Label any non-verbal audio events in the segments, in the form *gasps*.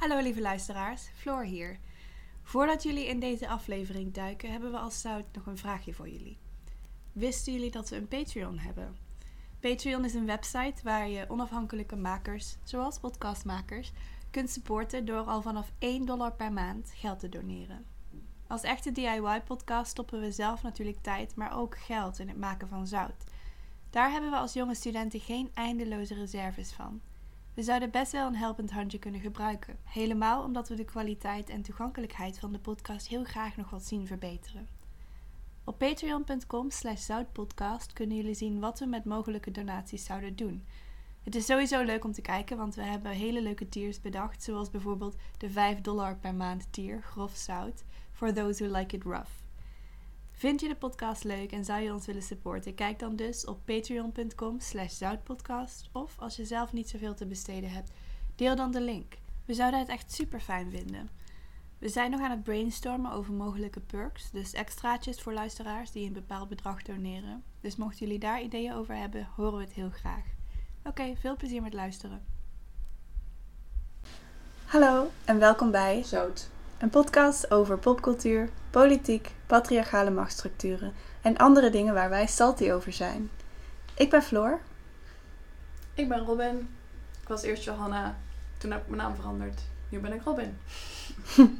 Hallo lieve luisteraars, Floor hier. Voordat jullie in deze aflevering duiken, hebben we als Zout nog een vraagje voor jullie. Wisten jullie dat we een Patreon hebben? Patreon is een website waar je onafhankelijke makers, zoals podcastmakers, kunt supporten door al vanaf 1 dollar per maand geld te doneren. Als echte DIY-podcast stoppen we zelf natuurlijk tijd, maar ook geld in het maken van zout. Daar hebben we als jonge studenten geen eindeloze reserves van. We zouden best wel een helpend handje kunnen gebruiken. Helemaal omdat we de kwaliteit en toegankelijkheid van de podcast heel graag nog wat zien verbeteren. Op patreon.com slash zoutpodcast kunnen jullie zien wat we met mogelijke donaties zouden doen. Het is sowieso leuk om te kijken, want we hebben hele leuke tiers bedacht, zoals bijvoorbeeld de 5 dollar per maand tier, grof zout, for those who like it rough. Vind je de podcast leuk en zou je ons willen supporten? Kijk dan dus op patreon.com slash zoutpodcast. Of als je zelf niet zoveel te besteden hebt, deel dan de link. We zouden het echt super fijn vinden. We zijn nog aan het brainstormen over mogelijke perks, dus extraatjes voor luisteraars die een bepaald bedrag doneren. Dus mochten jullie daar ideeën over hebben, horen we het heel graag. Oké, veel plezier met luisteren. Hallo en welkom bij Zout. Een podcast over popcultuur, politiek, patriarchale machtsstructuren en andere dingen waar wij salty over zijn. Ik ben Floor. Ik ben Robin. Ik was eerst Johanna. Toen heb ik mijn naam veranderd. Nu ben ik Robin. *laughs*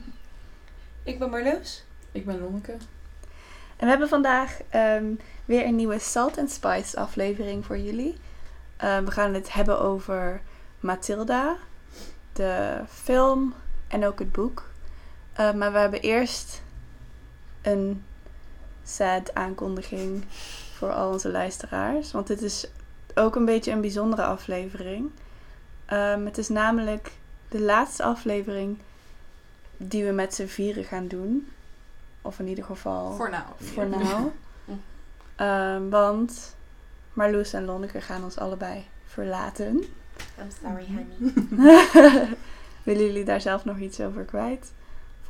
Ik ben Marloes. Ik ben Lonneke. En we hebben vandaag ehm, weer een nieuwe Salt and Spice aflevering voor jullie. Ehm, we gaan het hebben over Matilda, de film en ook het boek. Ehm, maar we hebben eerst een sad aankondiging voor al onze luisteraars. Want dit is ook een beetje een bijzondere aflevering. Ehm, het is namelijk de laatste aflevering die we met z'n vieren gaan doen. Of in ieder geval Voor nou. voor nou. *laughs* Ehm, want Marloes en Lonneke gaan ons allebei verlaten. I'm sorry, honey. *laughs* Willen jullie daar zelf nog iets over kwijt?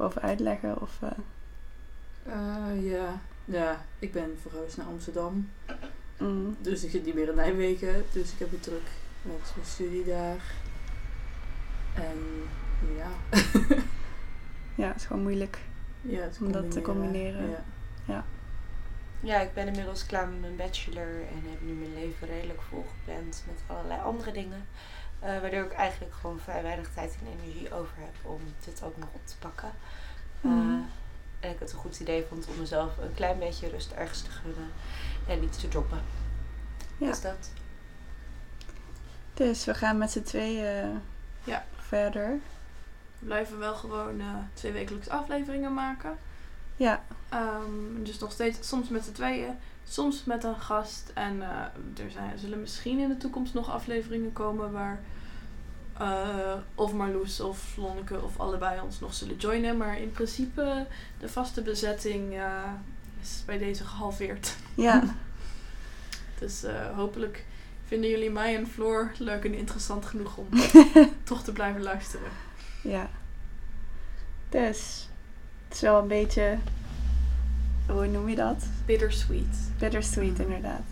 Of over uitleggen? Of, eh, Eh, ja. ja, ik ben verhuisd naar Amsterdam. mm, Dus ik zit niet meer in Nijmegen. Dus ik heb het druk met mijn studie daar. En ja, *laughs* ja, het is gewoon moeilijk. ja het Om dat te combineren. Ja. Ja, ik ben inmiddels klaar met mijn bachelor en heb nu mijn leven redelijk volgepland met allerlei andere dingen. Eh, waardoor ik eigenlijk gewoon vrij weinig tijd en energie over heb om dit ook nog op te pakken. Eh, Mhm. en ik het een goed idee vond om mezelf een klein beetje rust ergens te gunnen en iets te droppen. Ja. Dus dat. Dus we gaan met z'n tweeën Ja. verder. We blijven wel gewoon eh, twee wekelijks afleveringen maken. Ja, Ehm, dus nog steeds soms met z'n tweeën, soms met een gast. En eh, er zijn, zullen misschien in de toekomst nog afleveringen komen waar eh, of Marloes of Lonneke of allebei ons nog zullen joinen. Maar in principe de vaste bezetting eh, is bij deze gehalveerd. ja. *laughs* Dus hopelijk vinden jullie mij en Floor leuk en interessant genoeg om *laughs* toch te blijven luisteren. ja. Dus, het is wel een beetje, hoe noem je dat? Bittersweet. Bittersweet inderdaad.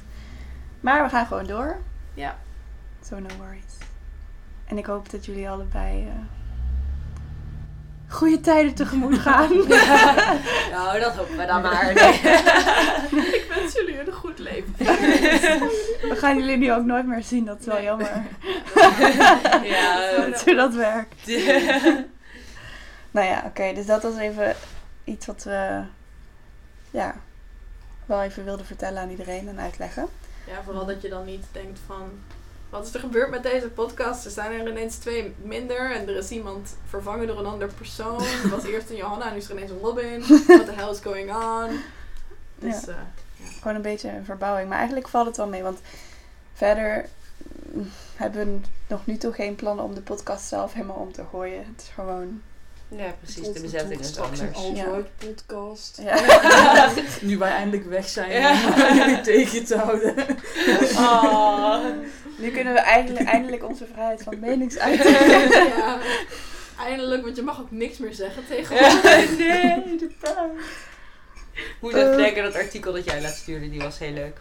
Maar we gaan gewoon door. Ja. So no worries. En ik hoop dat jullie allebei eh, goede tijden tegemoet *laughs* gaan. nou, dat hopen we dan maar. *laughs* Ik wens jullie een goed leven. We gaan jullie nu ook nooit meer zien, dat is wel Nee. jammer. *laughs* ja, dat hoe dat werkt. Nou ja, oké, dus dat was even iets wat we ja, wel even wilden vertellen aan iedereen en uitleggen. Ja, vooral dat je dan niet denkt van... Wat is er gebeurd met deze podcast? Er zijn er ineens twee minder en er is iemand vervangen door een ander persoon. Er *laughs* was eerst een Johanna, nu is er ineens een Robin. *laughs* What the hell is going on? Dus eh, Gewoon een beetje een verbouwing. Maar eigenlijk valt het wel mee, want verder hebben we nog nu toe geen plannen om de podcast zelf helemaal om te gooien. Het is gewoon... ja, precies. De bezetting is anders. Een podcast. Ja. *laughs* Nu wij eindelijk weg zijn Ja. om jullie tegen te houden. *laughs* Oh. Nu kunnen we eindelijk, eindelijk onze vrijheid van meningsuiting. ja, *laughs* eindelijk, want je mag ook niks meer zeggen tegenwoordig. nee, de pijn. Moet Eh. denken, dat artikel dat jij laatst stuurde, die was heel leuk.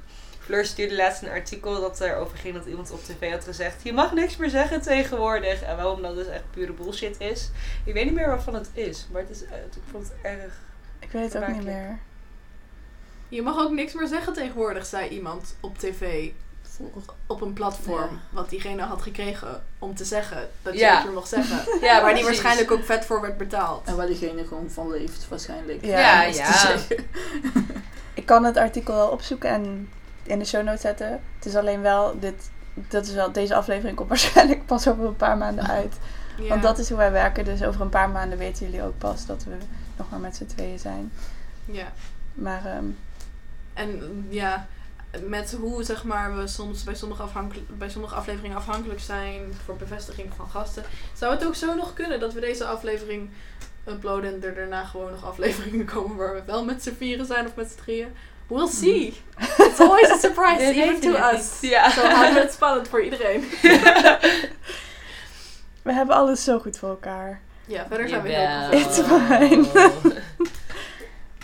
Fleur stuurde laatst een artikel dat erover ging dat iemand op tv had gezegd: Je mag niks meer zeggen tegenwoordig. En waarom dat dus echt pure bullshit is. Ik weet niet meer waarvan het is, maar het is, eh, ik vond het erg. Ik weet het ook niet meer. Je mag ook niks meer zeggen tegenwoordig, zei iemand op tv. Op een platform. Ja. Wat diegene had gekregen om te zeggen. Dat je Ja. het weer mocht zeggen. *laughs* Ja, waar die waarschijnlijk ook vet voor werd betaald. En waar diegene gewoon van leeft, waarschijnlijk. Ja, Ja, Dat is te ja. zeggen. *laughs* Ik kan het artikel wel opzoeken en in de show notes zetten. Het is alleen wel, dit, dat is wel, deze aflevering komt *laughs* waarschijnlijk pas over een paar maanden uit. Ja. Want dat is hoe wij werken. Dus over een paar maanden weten jullie ook pas dat we nog maar met z'n tweeën zijn. Ja. Maar ehm, En ja, met hoe zeg maar, we soms bij sommige, bij sommige afleveringen afhankelijk zijn voor bevestiging van gasten, zou het ook zo nog kunnen dat we deze aflevering uploaden en er daarna gewoon nog afleveringen komen waar we wel met z'n vieren zijn of met z'n drieën. We'll see. It's always a surprise, *laughs* even to us. Ja. Zo houden we het spannend voor iedereen. *laughs* we hebben alles zo goed voor elkaar. Ja, verder zijn we heel professioneel. It's fine. *laughs*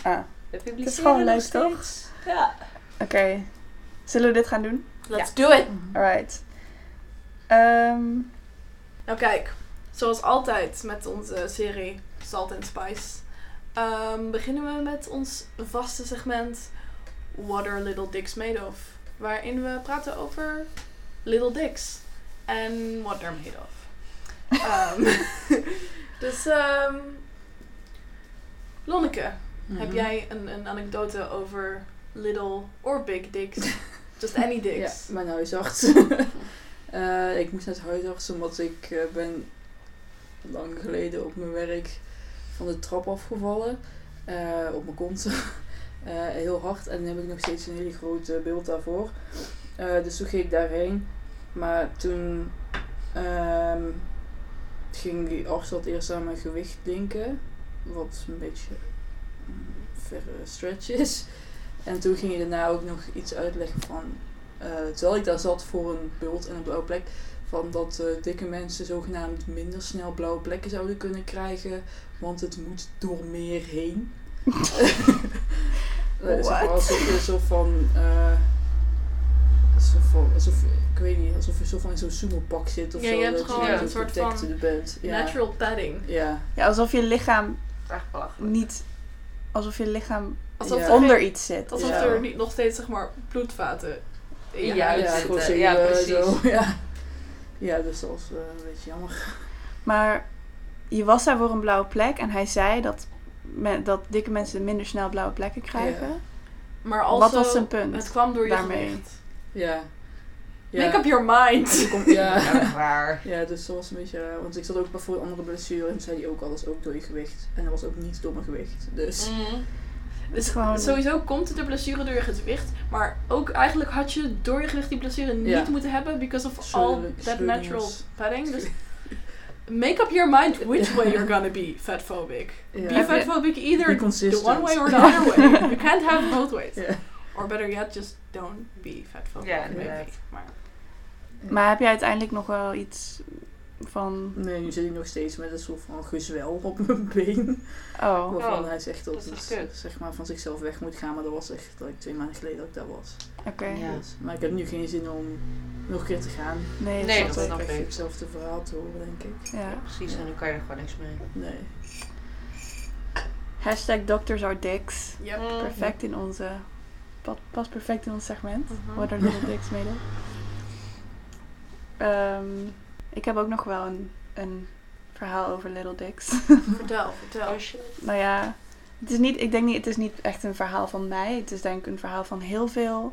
Ah, Het is gewoon leuk, toch? Ja. oké. Zullen we dit gaan doen? Let's do it. Alright. Ehm, Nou kijk, zoals altijd met onze serie Salt and Spice, ehm, beginnen we met ons vaste segment What are Little Dicks Made of? Waarin we praten over Little Dicks en what they're made of. *laughs* Ehm, *laughs* dus, ehm Lonneke, heb Mhm. jij een, een anekdote over little or big dicks? *laughs* Just any Ja, dicks. mijn huisarts. Eh, ik moest naar het huisarts omdat ik eh, ben lang geleden op mijn werk van de trap afgevallen. eh, op mijn kont. Eh, heel hard. En dan heb ik nog steeds een hele grote beeld daarvoor. Eh, dus toen ging ik daarheen. Maar toen ehm, ging die arts wat eerst aan mijn gewicht denken. Wat een beetje een verre stretch is. En toen ging je daarna ook nog iets uitleggen van eh, terwijl ik daar zat voor een bult en een blauwe plek, van dat dikke mensen zogenaamd minder snel blauwe plekken zouden kunnen krijgen, want het moet door meer heen. *laughs* *laughs* Zeg maar, What? alsof je zo van, eh, alsof, van- alsof, ik weet niet, alsof je zo van in zo'n sumo-pak zit of Ja, zo. je hebt dat gewoon je een soort van bent. Ja. Natural padding. Ja. ja, alsof je lichaam niet... Alsof je lichaam Alsof Ja. er onder geen- iets zit. Alsof Ja. er niet nog steeds zeg maar bloedvaten in je Ja, huid ja, zitten. Ja, precies. zo. *laughs* Ja. ja, dus dat was eh, een beetje jammer. Maar je was daar voor een blauwe plek en hij zei dat, me- dat dikke mensen minder snel blauwe plekken krijgen. Ja. Maar also, Wat was zijn punt? Het kwam door je daarmee? gewicht. Ja. ja. Make up your mind. *laughs* Ja. Waar. Ja, dus dat was een beetje raar. Want ik zat ook bij voor een andere blessure en zei hij ook alles ook door je gewicht. En dat was ook niet door mijn gewicht. Dus Mm. Dus gewoon- sowieso komt de blessure door je gewicht. Maar ook eigenlijk had je door je gewicht die blessure niet Ja. moeten hebben. Because of all Scheuren- that natural padding. Dus *laughs* make up your mind which way you're gonna be fatphobic. *laughs* Be fatphobic Be either the consistent. one way or the *laughs* other way. You can't have both ways. Or better yet, just don't be fatphobic. Ja. Maar Maar heb je uiteindelijk nog wel iets van... Nee, nu zit ik nog steeds met een soort van gezwel op mijn been. Oh, Waarvan Oh, hij zegt dat, dat het zeg maar, van zichzelf weg moet gaan. Maar dat was echt like, twee maanden geleden dat ik daar was. oké. Ja. Dus, maar ik heb nu geen zin om nog een keer te gaan. Nee, Nee, dat dat snap snap ik. Dan krijg je ik. hetzelfde verhaal te horen, denk ik. Ja. Precies, en nu kan je er gewoon niks mee. Nee. Hashtag doctors are dicks. yep. Mm. Perfect in onze... pa- Past perfect in ons segment. Mhm. What are little dicks made of? Ehm, ik heb ook nog wel een, een verhaal over little dicks. *laughs* Vertel, vertel. Oh nou ja, het is niet, ik denk niet, het is niet echt een verhaal van mij. Het is denk ik een verhaal van heel veel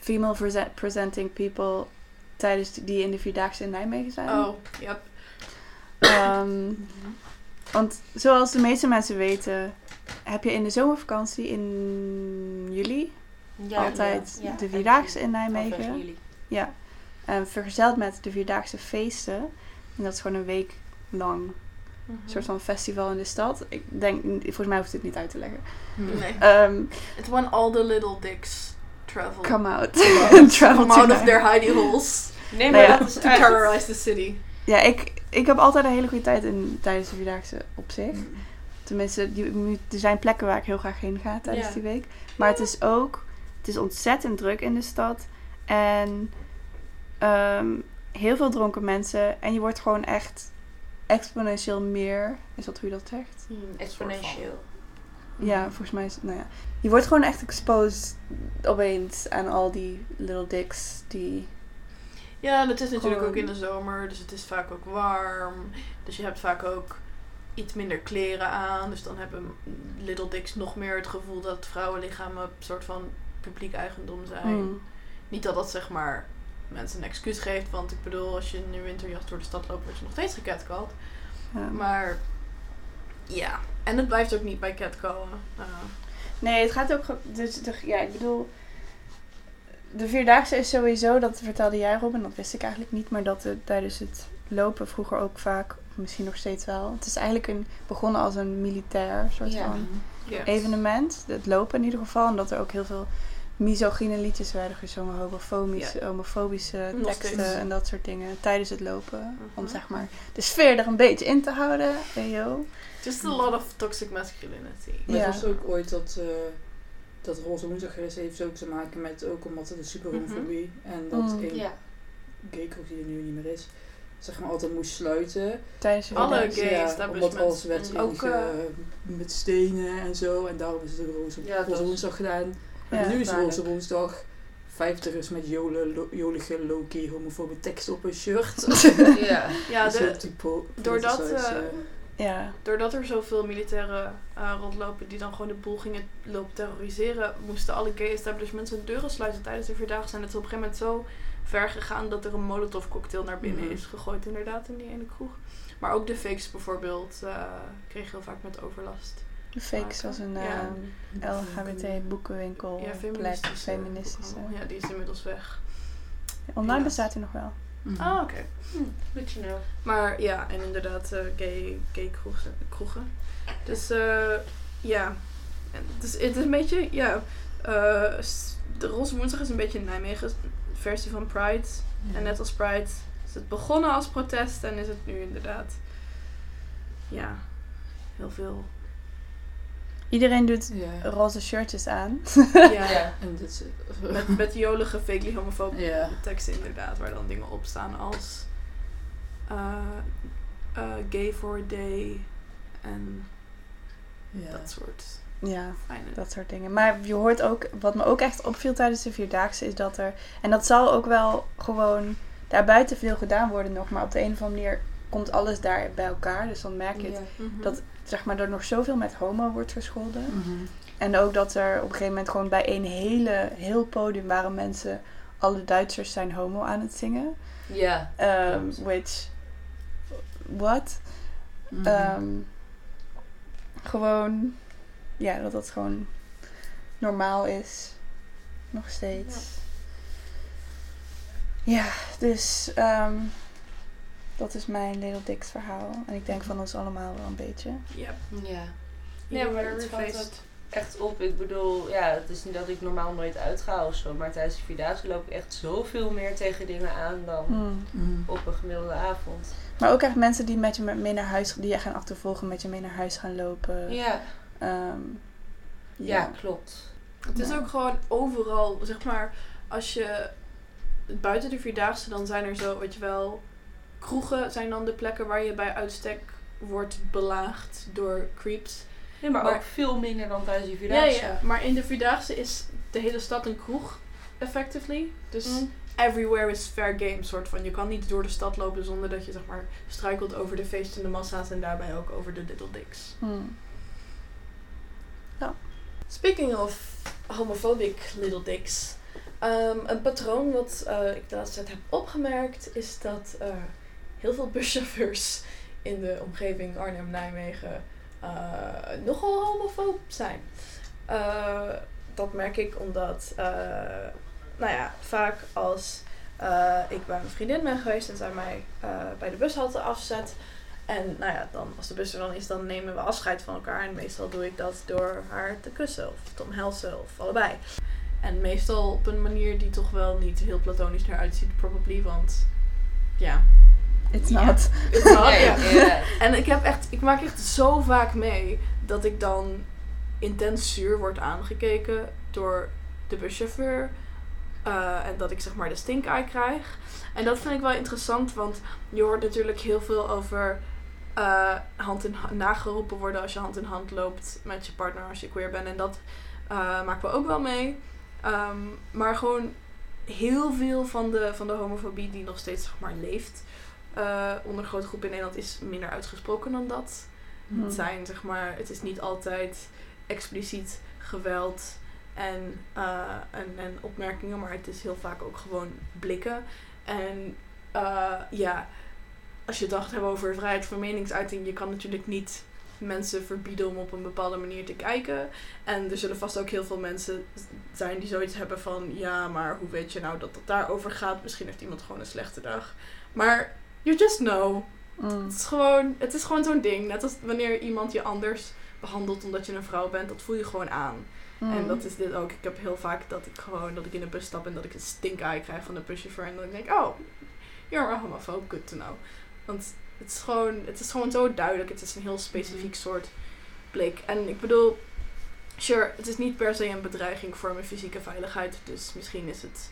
female prese- presenting people tijdens die- in de Vierdaagse in Nijmegen zijn. Oh, yep. Ehm, want zoals de meeste mensen weten, heb je in de zomervakantie in juli Ja, altijd ja, ja. de Vierdaagse in Nijmegen. juli. Ja, en vergezeld met de Vierdaagse feesten. En dat is gewoon een week lang Mhm. een soort van festival in de stad. Ik denk, volgens mij hoeft het niet uit te leggen. Nee. Ehm, It's when all the little dicks travel. come out. Come *laughs* Travel out to of their hidey holes. Nee, Nou maar ja, dat is To terrorize the city. Ja, ik, ik heb altijd een hele goede tijd in, tijdens de Vierdaagse op zich. Tenminste, die, er zijn plekken waar ik heel graag heen ga tijdens die week. Maar het is ook Het is ontzettend druk in de stad. En ehm, heel veel dronken mensen. En je wordt gewoon echt exponentieel meer. Is dat hoe je dat zegt? Hmm, exponentieel. Ja, volgens mij is het, nou ja. Je wordt gewoon echt exposed opeens aan al die little dicks die... Ja, en het is natuurlijk Gewoon- ook in de zomer, dus het is vaak ook warm. Dus je hebt vaak ook iets minder kleren aan. Dus dan hebben Little Dicks nog meer het gevoel dat vrouwenlichamen een soort van publiek eigendom zijn. Hmm. Niet dat dat zeg maar mensen een excuus geeft, want ik bedoel, als je in een winterjas door de stad loopt, word je nog steeds gecatcalled. Ja. Maar ja, en het blijft ook niet bij catcallen. Uh, Nee, het gaat ook... Dus, ja, ik bedoel... De Vierdaagse is sowieso, dat vertelde jij Robin, dat wist ik eigenlijk niet, maar dat het tijdens het lopen vroeger ook vaak, misschien nog steeds wel. Het is eigenlijk een, begonnen als een militair soort van ja. evenement. Het lopen in ieder geval. En dat er ook heel veel misogyne liedjes werden gezongen. Homofobische, homofobische teksten en dat soort dingen. Tijdens het lopen. Om Mhm. zeg maar de sfeer er een beetje in te houden. Hey, yo. Just a lot of toxic masculinity. Maar Ja. het was ook ooit dat, eh dat Roze Woensdag is, heeft ook te maken met ook omdat de superhomofobie. En dat Mm. een Ja. gaykroeg die er nu niet meer is, zeg maar altijd moest sluiten. Tijdens de Alle Vierdaagse. gay Ja. Omdat alles werd Ook, inge- eh, met stenen en zo. En daarom is het de Roze, Ja, Roze is- Woensdag gedaan. Ja, en nu is. Roze Woensdag 50ers met jole, lo- jolige, low-key, homofobe tekst op een shirt. *laughs* ja. *laughs* Ja, de, typo- doordat, eh, Ja. Doordat er zoveel militairen eh, rondlopen die dan gewoon de boel gingen lopen terroriseren, moesten alle gay establishments hun deuren sluiten tijdens de vierdaagse. En het is op een gegeven moment zo ver gegaan dat er een molotov cocktail naar binnen Mhm. is gegooid inderdaad in die ene kroeg. Maar ook de fakes bijvoorbeeld eh kregen heel vaak met overlast. De Fakes was een Ja. eh, LHBT boekenwinkel. ja, plek. feministische. feministische. Ja, die is inmiddels weg. Online Ja. bestaat hij nog wel. Mhm. Ah, oké. Goed to know. Maar ja, en inderdaad eh, gay, gay kroegen, kroegen. Dus eh, ja, En dus het is een beetje, ja, eh, de Roze Woensdag is een beetje een Nijmegen versie van Pride. En net als Pride is het begonnen als protest en is het nu inderdaad, ja, heel veel. Iedereen doet Ja. roze shirtjes aan. Ja, *laughs* Ja. En dit is... met, met jolige, vaguely homofobe Ja. teksten inderdaad, waar dan dingen op staan als eh, eh, gay for a day en Ja. dat soort Ja, fijne dat soort dingen. Maar je hoort ook, wat me ook echt opviel tijdens de Vierdaagse, is dat er... En dat zal ook wel gewoon daarbuiten veel gedaan worden nog. Maar op de een of andere manier komt alles daar bij elkaar. Dus dan merk je het, Mhm. dat zeg maar, er nog zoveel met homo wordt gescholden. Mhm. En ook dat er op een gegeven moment gewoon bij een hele, heel podium waren mensen... Alle Duitsers zijn homo aan het zingen. Ja. Um, Klopt. which... What? Mhm. Ehm, gewoon, ja, dat dat gewoon normaal is. Nog steeds. Ja, dus ehm, dat is mijn Little Dicks verhaal. En ik denk van ons allemaal wel een beetje. Ja. Ja. Ja, maar het valt echt op. Ik bedoel, ja, het is niet dat ik normaal nooit uitga of zo. Maar tijdens de Vierdaagse loop ik echt zoveel meer tegen dingen aan dan Hmm. Mhm. op een gemiddelde avond. Maar ook echt mensen die met je mee naar huis, die je gaan achtervolgen, met je mee naar huis gaan lopen. Ja, Ehm, ja. ja. klopt. Het is Ja. ook gewoon overal, zeg maar, als je buiten de Vierdaagse, dan zijn er zo, weet je wel, kroegen zijn dan de plekken waar je bij uitstek wordt belaagd door creeps. Ja, maar, Maar- ook veel minder dan tijdens Ja, Vierdaagse. ja, maar in de Vierdaagse is de hele stad een kroeg, effectively. Dus Mm. everywhere is fair game, soort van. Je kan niet door de stad lopen zonder dat je, zeg maar, struikelt over de feestende massa's en daarbij ook over de little dicks. Hmm. Speaking of homophobic little dicks. ehm, een patroon wat eh, ik de laatste tijd heb opgemerkt is dat eh, heel veel buschauffeurs in de omgeving Arnhem-Nijmegen eh, nogal homofoob zijn. Eh, dat merk ik omdat, eh, nou ja, vaak als ik bij mijn vriendin ben geweest en zij mij bij de bushalte afzet, en nou ja, dan, als de bus er dan is, dan nemen we afscheid van elkaar. En meestal doe ik dat door haar te kussen of te omhelzen of allebei. En meestal op een manier die toch wel niet heel platonisch eruit ziet, probably. Want ja, It's Ja. not. *laughs* ja. ja. En ik, heb echt, ik maak echt zo vaak mee dat ik dan intens zuur word aangekeken door de buschauffeur. eh, en dat ik zeg maar de stink eye krijg. En dat vind ik wel interessant, want je hoort natuurlijk heel veel over eh, hand in nageroepen worden als je hand in hand loopt met je partner als je queer bent. En dat eh, maken we ook wel mee. Ehm, maar gewoon heel veel van de, van de homofobie die nog steeds zeg maar, leeft eh, onder grote groep in Nederland is minder uitgesproken dan dat. Hmm. Het zijn zeg maar, het is niet altijd expliciet geweld en, eh, en, en opmerkingen, maar het is heel vaak ook gewoon blikken. En eh, ja, als je het dacht hebben over vrijheid van meningsuiting, je kan natuurlijk niet mensen verbieden om op een bepaalde manier te kijken. En er zullen vast ook heel veel mensen zijn die zoiets hebben van, ja, maar hoe weet je nou dat het daarover gaat? Misschien heeft iemand gewoon een slechte dag. Maar you just know. Mm. Het is gewoon, het is gewoon zo'n ding. Net als wanneer iemand je anders behandelt omdat je een vrouw bent, dat voel je gewoon aan. Mm. En dat is dit ook. Ik heb heel vaak dat ik gewoon, dat ik in de bus stap en dat ik een stink eye krijg van de buschauffeur. En dan denk ik, oh, you're a homophobe, good to know. Want het is gewoon, het is gewoon zo duidelijk. Het is een heel specifiek soort blik. En ik bedoel, sure, het is niet per se een bedreiging voor mijn fysieke veiligheid. Dus misschien is het,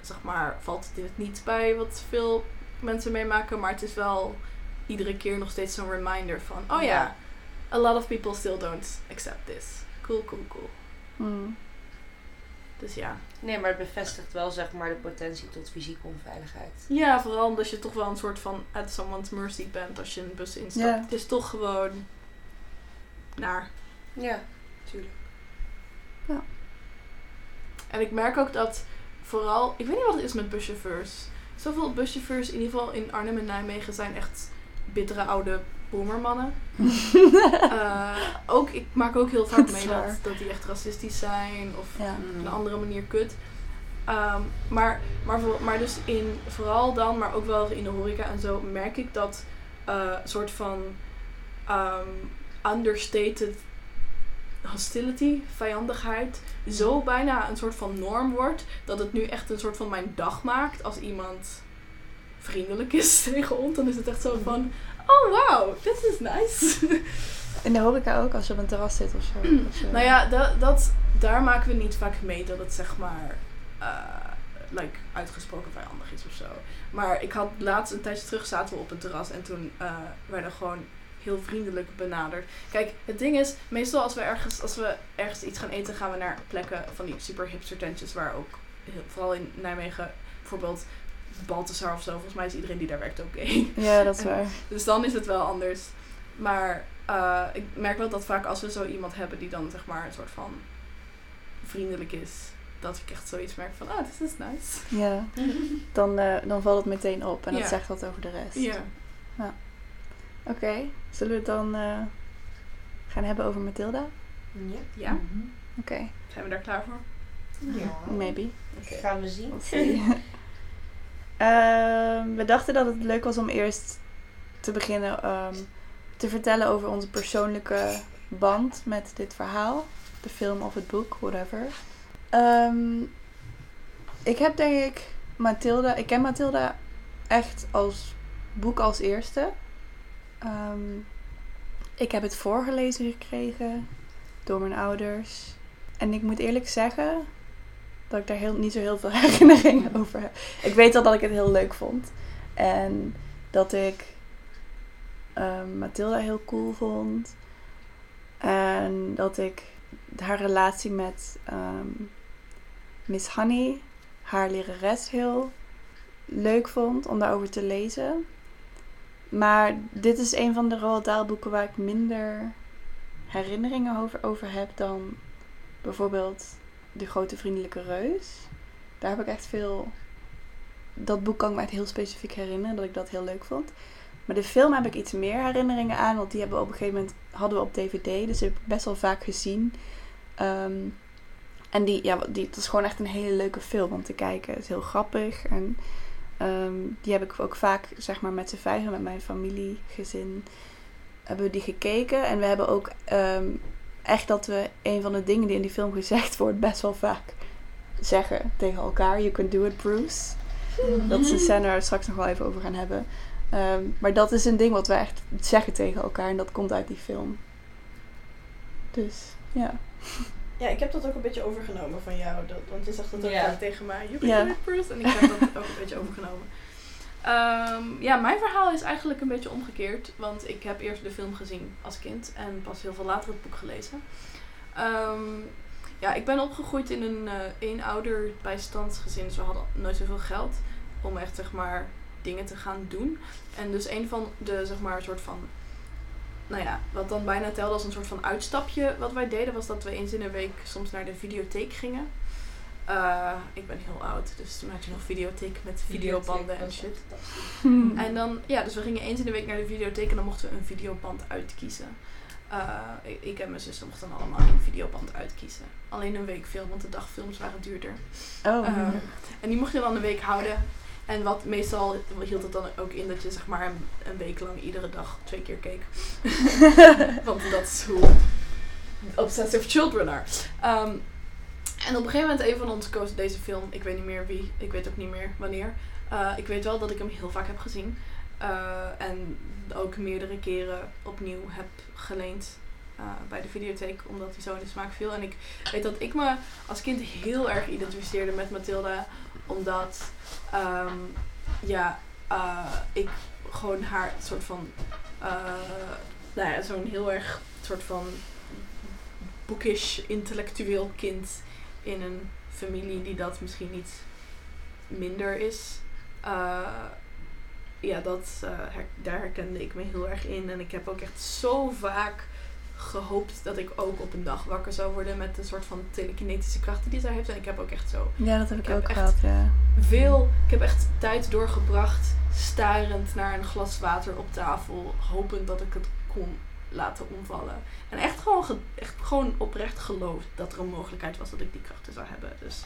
zeg maar, valt het in het niet bij wat veel mensen meemaken. Maar het is wel iedere keer nog steeds zo'n reminder van, oh ja, Ja. a lot of people still don't accept this. Cool, cool, cool. Mm. Dus ja. Nee, maar het bevestigt wel zeg maar de potentie tot fysieke onveiligheid. Ja, vooral omdat je toch wel een soort van at someone's mercy bent als je een bus instapt. Ja. Het is toch gewoon naar. Ja, tuurlijk. En ik merk ook dat vooral, ik weet niet wat het is met buschauffeurs. Zoveel buschauffeurs, in ieder geval in Arnhem en Nijmegen, zijn echt bittere oude boomermannen. *laughs* Eh, ook, ik maak ook heel vaak *laughs* mee dat, dat die echt racistisch zijn of Ja. op een andere manier kut. Ehm, maar, maar, maar dus in, vooral dan, maar ook wel in de horeca en zo, merk ik dat eh soort van ehm, understated hostility, vijandigheid, zo bijna een soort van norm wordt, dat het nu echt een soort van mijn dag maakt als iemand vriendelijk is *laughs* tegen ons. Dan is het echt zo van, oh wow, this is nice. In de horeca ook, als je op een terras zit of zo. *clears throat* zo. Nou ja, dat, dat, daar maken we niet vaak mee dat het zeg maar eh, like, uitgesproken vijandig is of zo. Maar ik had laatst een tijdje terug zaten we op een terras en toen eh, werden we gewoon heel vriendelijk benaderd. Kijk, het ding is, meestal als we ergens, als we ergens iets gaan eten, gaan we naar plekken van die super hipster tentjes waar ook, vooral in Nijmegen, bijvoorbeeld Balthasar of zo, volgens mij is iedereen die daar werkt ook gay. Ja, dat is *laughs* waar. Dus dan is het wel anders. Maar eh, ik merk wel dat vaak als we zo iemand hebben die dan zeg maar een soort van vriendelijk is, dat ik echt zoiets merk van, ah, this is nice. Ja, *laughs* dan, eh, dan valt het meteen op en dat Ja. zegt wat over de rest. Ja. Oké, zullen we het dan eh, gaan hebben over Mathilda? Ja. Ja? Mhm. Oké, Zijn we daar klaar voor? Ja. maybe. Gaan we zien. *laughs* Ehm, we dachten dat het leuk was om eerst te beginnen ehm, te vertellen over onze persoonlijke band met dit verhaal. De film of het boek, whatever. Ehm, ik heb denk ik Mathilda... Ik ken Mathilda echt als boek als eerste. Ehm, ik heb het voorgelezen gekregen door mijn ouders. En ik moet eerlijk zeggen dat ik daar heel, niet zo heel veel *laughs* herinneringen over heb. Ik weet wel dat ik het heel leuk vond. En dat ik ehm Mathilda heel cool vond. En dat ik haar relatie met ehm, Miss Honey, haar lerares, heel leuk vond om daarover te lezen. Maar dit is een van de Roald Dahl boeken waar ik minder herinneringen over, over heb dan bijvoorbeeld De Grote Vriendelijke Reus. Daar heb ik echt veel... Dat boek kan ik me echt heel specifiek herinneren, dat ik dat heel leuk vond. Maar de film heb ik iets meer herinneringen aan, want die hebben we op een gegeven moment hadden we op DVD, dus die heb ik best wel vaak gezien. Ehm, en die, ja, die, het is gewoon echt een hele leuke film om te kijken. Het is heel grappig en ehm, die heb ik ook vaak, zeg maar, met z'n vijven, met mijn familiegezin, hebben we die gekeken. En we hebben ook ehm, echt dat we een van de dingen die in die film gezegd *laughs* wordt, best wel vaak zeggen tegen elkaar. You can do it, Bruce. Dat is een scène waar we straks nog wel even over gaan hebben. Ehm, maar dat is een ding wat we echt zeggen tegen elkaar en dat komt uit die film. Dus, ja. Ja, ik heb dat ook een beetje overgenomen van jou. Dat, want je zegt dat ook tegen mij. You can do it first. En ik heb dat ook een beetje overgenomen. Ehm, ja, mijn verhaal is eigenlijk een beetje omgekeerd. Want ik heb eerst de film gezien als kind. En pas heel veel later het boek gelezen. Ehm, ja, ik ben opgegroeid in een eh eenouder bijstandsgezin. Dus we hadden nooit zoveel geld om echt zeg maar dingen te gaan doen. En dus een van de zeg maar soort van nou ja, wat dan bijna telde als een soort van uitstapje wat wij deden, was dat we eens in de week soms naar de videotheek gingen. Eh, ik ben heel oud, dus toen had je nog videotheek met videobanden en shit. En dan, ja, dus we gingen eens in de week naar de videotheek en dan mochten we een videoband uitkiezen. Eh, ik, ik en mijn zussen mochten dan allemaal een videoband uitkiezen. Alleen een week film, want de dagfilms waren duurder. Oh. Eh, en die mocht je dan een week houden. En wat meestal hield het dan ook in dat je zeg maar een, een week lang iedere dag twee keer keek. *laughs* Want dat is hoe obsessive children are. Ehm, en op een gegeven moment, een van ons koos deze film. Ik weet niet meer wie, ik weet ook niet meer wanneer. Eh, ik weet wel dat ik hem heel vaak heb gezien. Eh, en ook meerdere keren opnieuw heb geleend eh, bij de videotheek, omdat hij zo in de smaak viel. En ik weet dat ik me als kind heel erg identificeerde met Mathilda, omdat ehm, ja, eh, ik gewoon haar soort van, eh, nou ja, zo'n heel erg soort van boekish, intellectueel kind in een familie die dat misschien niet minder is. Eh, ja, dat, daar herkende ik me heel erg in. En ik heb ook echt zo vaak gehoopt dat ik ook op een dag wakker zou worden met een soort van telekinetische krachten die zij heeft. En ik heb ook echt zo Ja, dat heb ik, ook gehad, ja. veel. Ik heb echt tijd doorgebracht starend naar een glas water op tafel, hopend dat ik het kon laten omvallen. En echt gewoon, ge- echt gewoon oprecht geloofd dat er een mogelijkheid was dat ik die krachten zou hebben. Dus,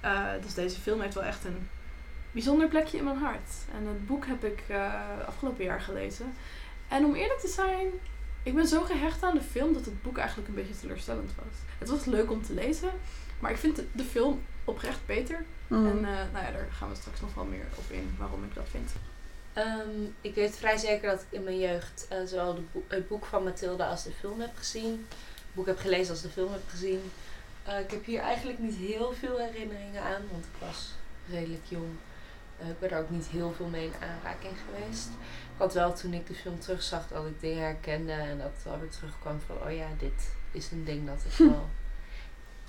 eh, dus deze film heeft wel echt een bijzonder plekje in mijn hart. En het boek heb ik eh, afgelopen jaar gelezen. En om eerlijk te zijn, ik ben zo gehecht aan de film dat het boek eigenlijk een beetje teleurstellend was. Het was leuk om te lezen, maar ik vind de, de film oprecht beter. Mm. En eh, nou ja, daar gaan we straks nog wel meer op in waarom ik dat vind. Ehm, ik weet vrij zeker dat ik in mijn jeugd eh, zowel het boek van Mathilde als de film heb gezien. Het boek heb gelezen als de film heb gezien. Eh, ik heb hier eigenlijk niet heel veel herinneringen aan, want ik was redelijk jong. Eh, ik ben er ook niet heel veel mee in aanraking geweest. Had wel toen ik de film terugzag dat ik dingen herkende en dat het wel weer terugkwam van, oh ja, dit is een ding dat ik *laughs* wel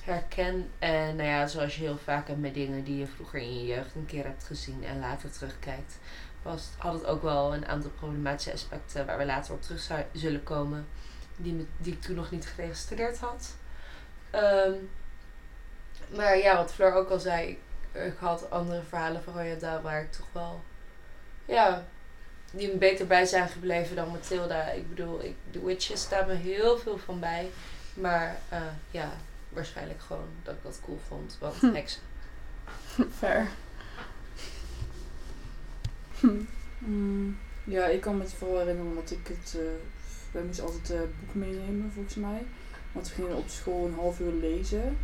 herken. En nou ja, zoals je heel vaak hebt met dingen die je vroeger in je jeugd een keer hebt gezien en later terugkijkt, was, had het ook wel een aantal problematische aspecten waar we later op terug zou- zullen komen, die, me, die ik toen nog niet geregistreerd had. Ehm, maar ja, wat Fleur ook al zei, ik, ik had andere verhalen van Roya Dahl waar ik toch wel, ja, die me beter bij zijn gebleven dan Mathilda. Ik bedoel, ik, The Witches staat me heel veel van bij, maar eh, ja, waarschijnlijk gewoon dat ik dat cool vond, want Hm. heksen. *laughs* Fair. Mm, ja, ik kan me het vooral herinneren dat ik het... eh wij moesten altijd het boek meenemen, volgens mij. Want we gingen op school een half uur lezen.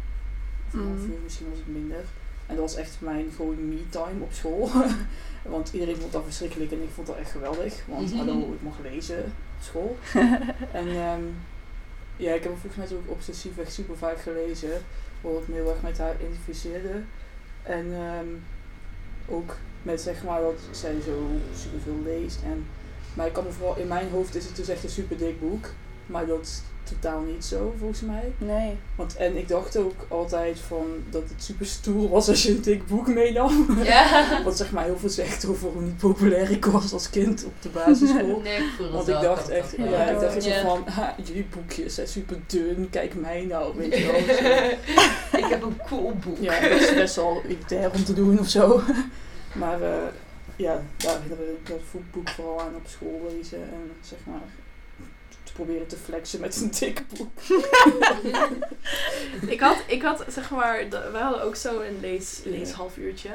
Of een half Mm. uur, misschien was het minder. En dat was echt mijn gewoon me-time op school. *laughs* want iedereen vond dat verschrikkelijk en ik vond dat echt geweldig. Want hallo, ik mag lezen op school. *laughs* en ehm, ja, ik heb volgens mij ook obsessief echt super vaak gelezen. Ik me heel erg met haar identificeerde. En ehm, ook met zeg maar dat zij zo superveel leest. En, maar ik kan me vooral, in mijn hoofd is het dus echt een super dik boek. Maar dat totaal niet zo volgens mij. Nee. Want, en ik dacht ook altijd van dat het super stoer was als je een dik boek meenam. Ja. *laughs* Wat zeg maar heel veel zegt over hoe niet populair ik was als kind op de basisschool. *laughs* Nee, ik Want ik dacht echt, ja, ik dacht echt Ja. van, ha, jullie boekjes zijn super dun, kijk mij nou, weet je wel. *laughs* Ik heb een cool boek. Ja, dat is best wel elitair om te doen of zo. Maar eh, ja, daar herinner ik dat boek vooral aan op school lezen en zeg maar proberen te flexen met een dik boek. *laughs* ik, had, ik had, zeg maar, de- we hadden ook zo een lees, leeshalfuurtje.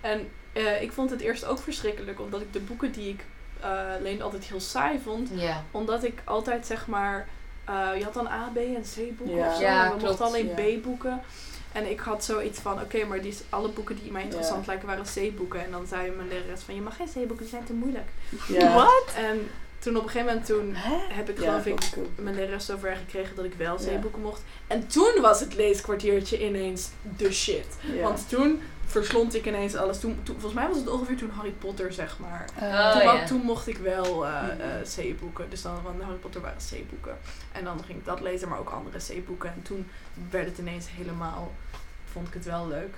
En eh, ik vond het eerst ook verschrikkelijk, omdat ik de boeken die ik eh leende altijd heel saai vond. Ja. Omdat ik altijd, zeg maar, eh, je had dan A, B en C boeken of zo. Ja, we klopt, mochten alleen. B boeken. En ik had zoiets van, oké, maar die, alle boeken die mij interessant lijken waren C-boeken. En dan zei mijn lerares van, je mag geen C-boeken, die zijn te moeilijk. *laughs* En toen op een gegeven moment toen Hè? heb ik Ja, geloof ik mijn lerares zover gekregen dat ik wel zeeboeken mocht. En toen was het leeskwartiertje ineens de shit. Ja. Want toen verslond ik ineens alles. Toen, toen, volgens mij was het ongeveer toen Harry Potter, zeg maar. Eh, toen, Oh, wa- ja. toen mocht ik wel eh Mhm. eh, C-boeken. Dus dan van Harry Potter waren C-boeken. En dan ging ik dat lezen, maar ook andere C-boeken. En toen werd het ineens helemaal... Vond ik het wel leuk.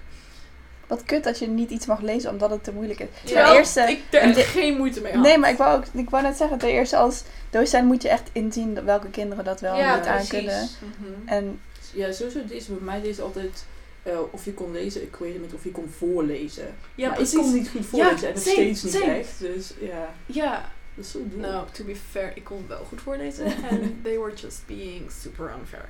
Wat kut dat je niet iets mag lezen omdat het te moeilijk is. Ja. Eerste... ik er geen moeite mee had. Nee, maar ik wou, ook, ik wou net zeggen, ten eerste als docent moet je echt inzien dat- welke kinderen dat wel Ja, niet aan precies. kunnen. Mhm. En Ja, sowieso deze, bij mij deze altijd eh, of je kon lezen, ik weet het niet of je kon voorlezen. Ja, maar precies. ik kon niet goed voorlezen en nog steeds niet same. echt. Dus ja, Ja, dat is zo dom. nou, to be fair, ik kon wel goed voorlezen. En they were just being super unfair.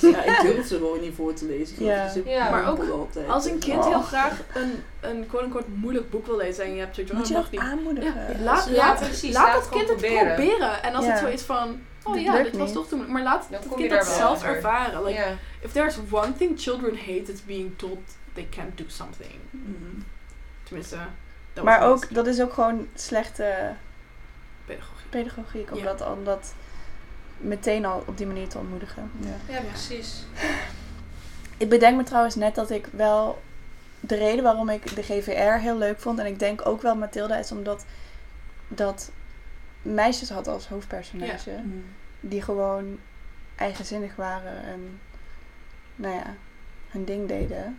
Ja, ik durfde wel niet voor te lezen. Ik Ja. Dus Ja. Maar ook altijd. Als een kind Oh. heel graag een, een quote-unquote moeilijk boek wil lezen en je hebt zoiets van, moet je dat aanmoedigen. Ja, laat, laat, precies. laat Laat het het kind het gewoon proberen. proberen. En als Ja. het zo is van, oh Dit ja, dit was toch toen. Maar laat Dan het kind dat zelf ervaren. Like, if there's one thing children hate, it's being told they can't do something. Mhm. Tenminste, dat Maar ook, dat is ook gewoon slechte pedagogie. pedagogiek. Om, Ja. Meteen al op die manier te ontmoedigen. Ja. ja, precies. Ik bedenk me trouwens net dat ik wel... De reden waarom ik de GVR heel leuk vond... En ik denk ook wel Mathilda is omdat... Dat meisjes had als hoofdpersonage. Mhm. Die gewoon eigenzinnig waren. En nou ja, hun ding deden.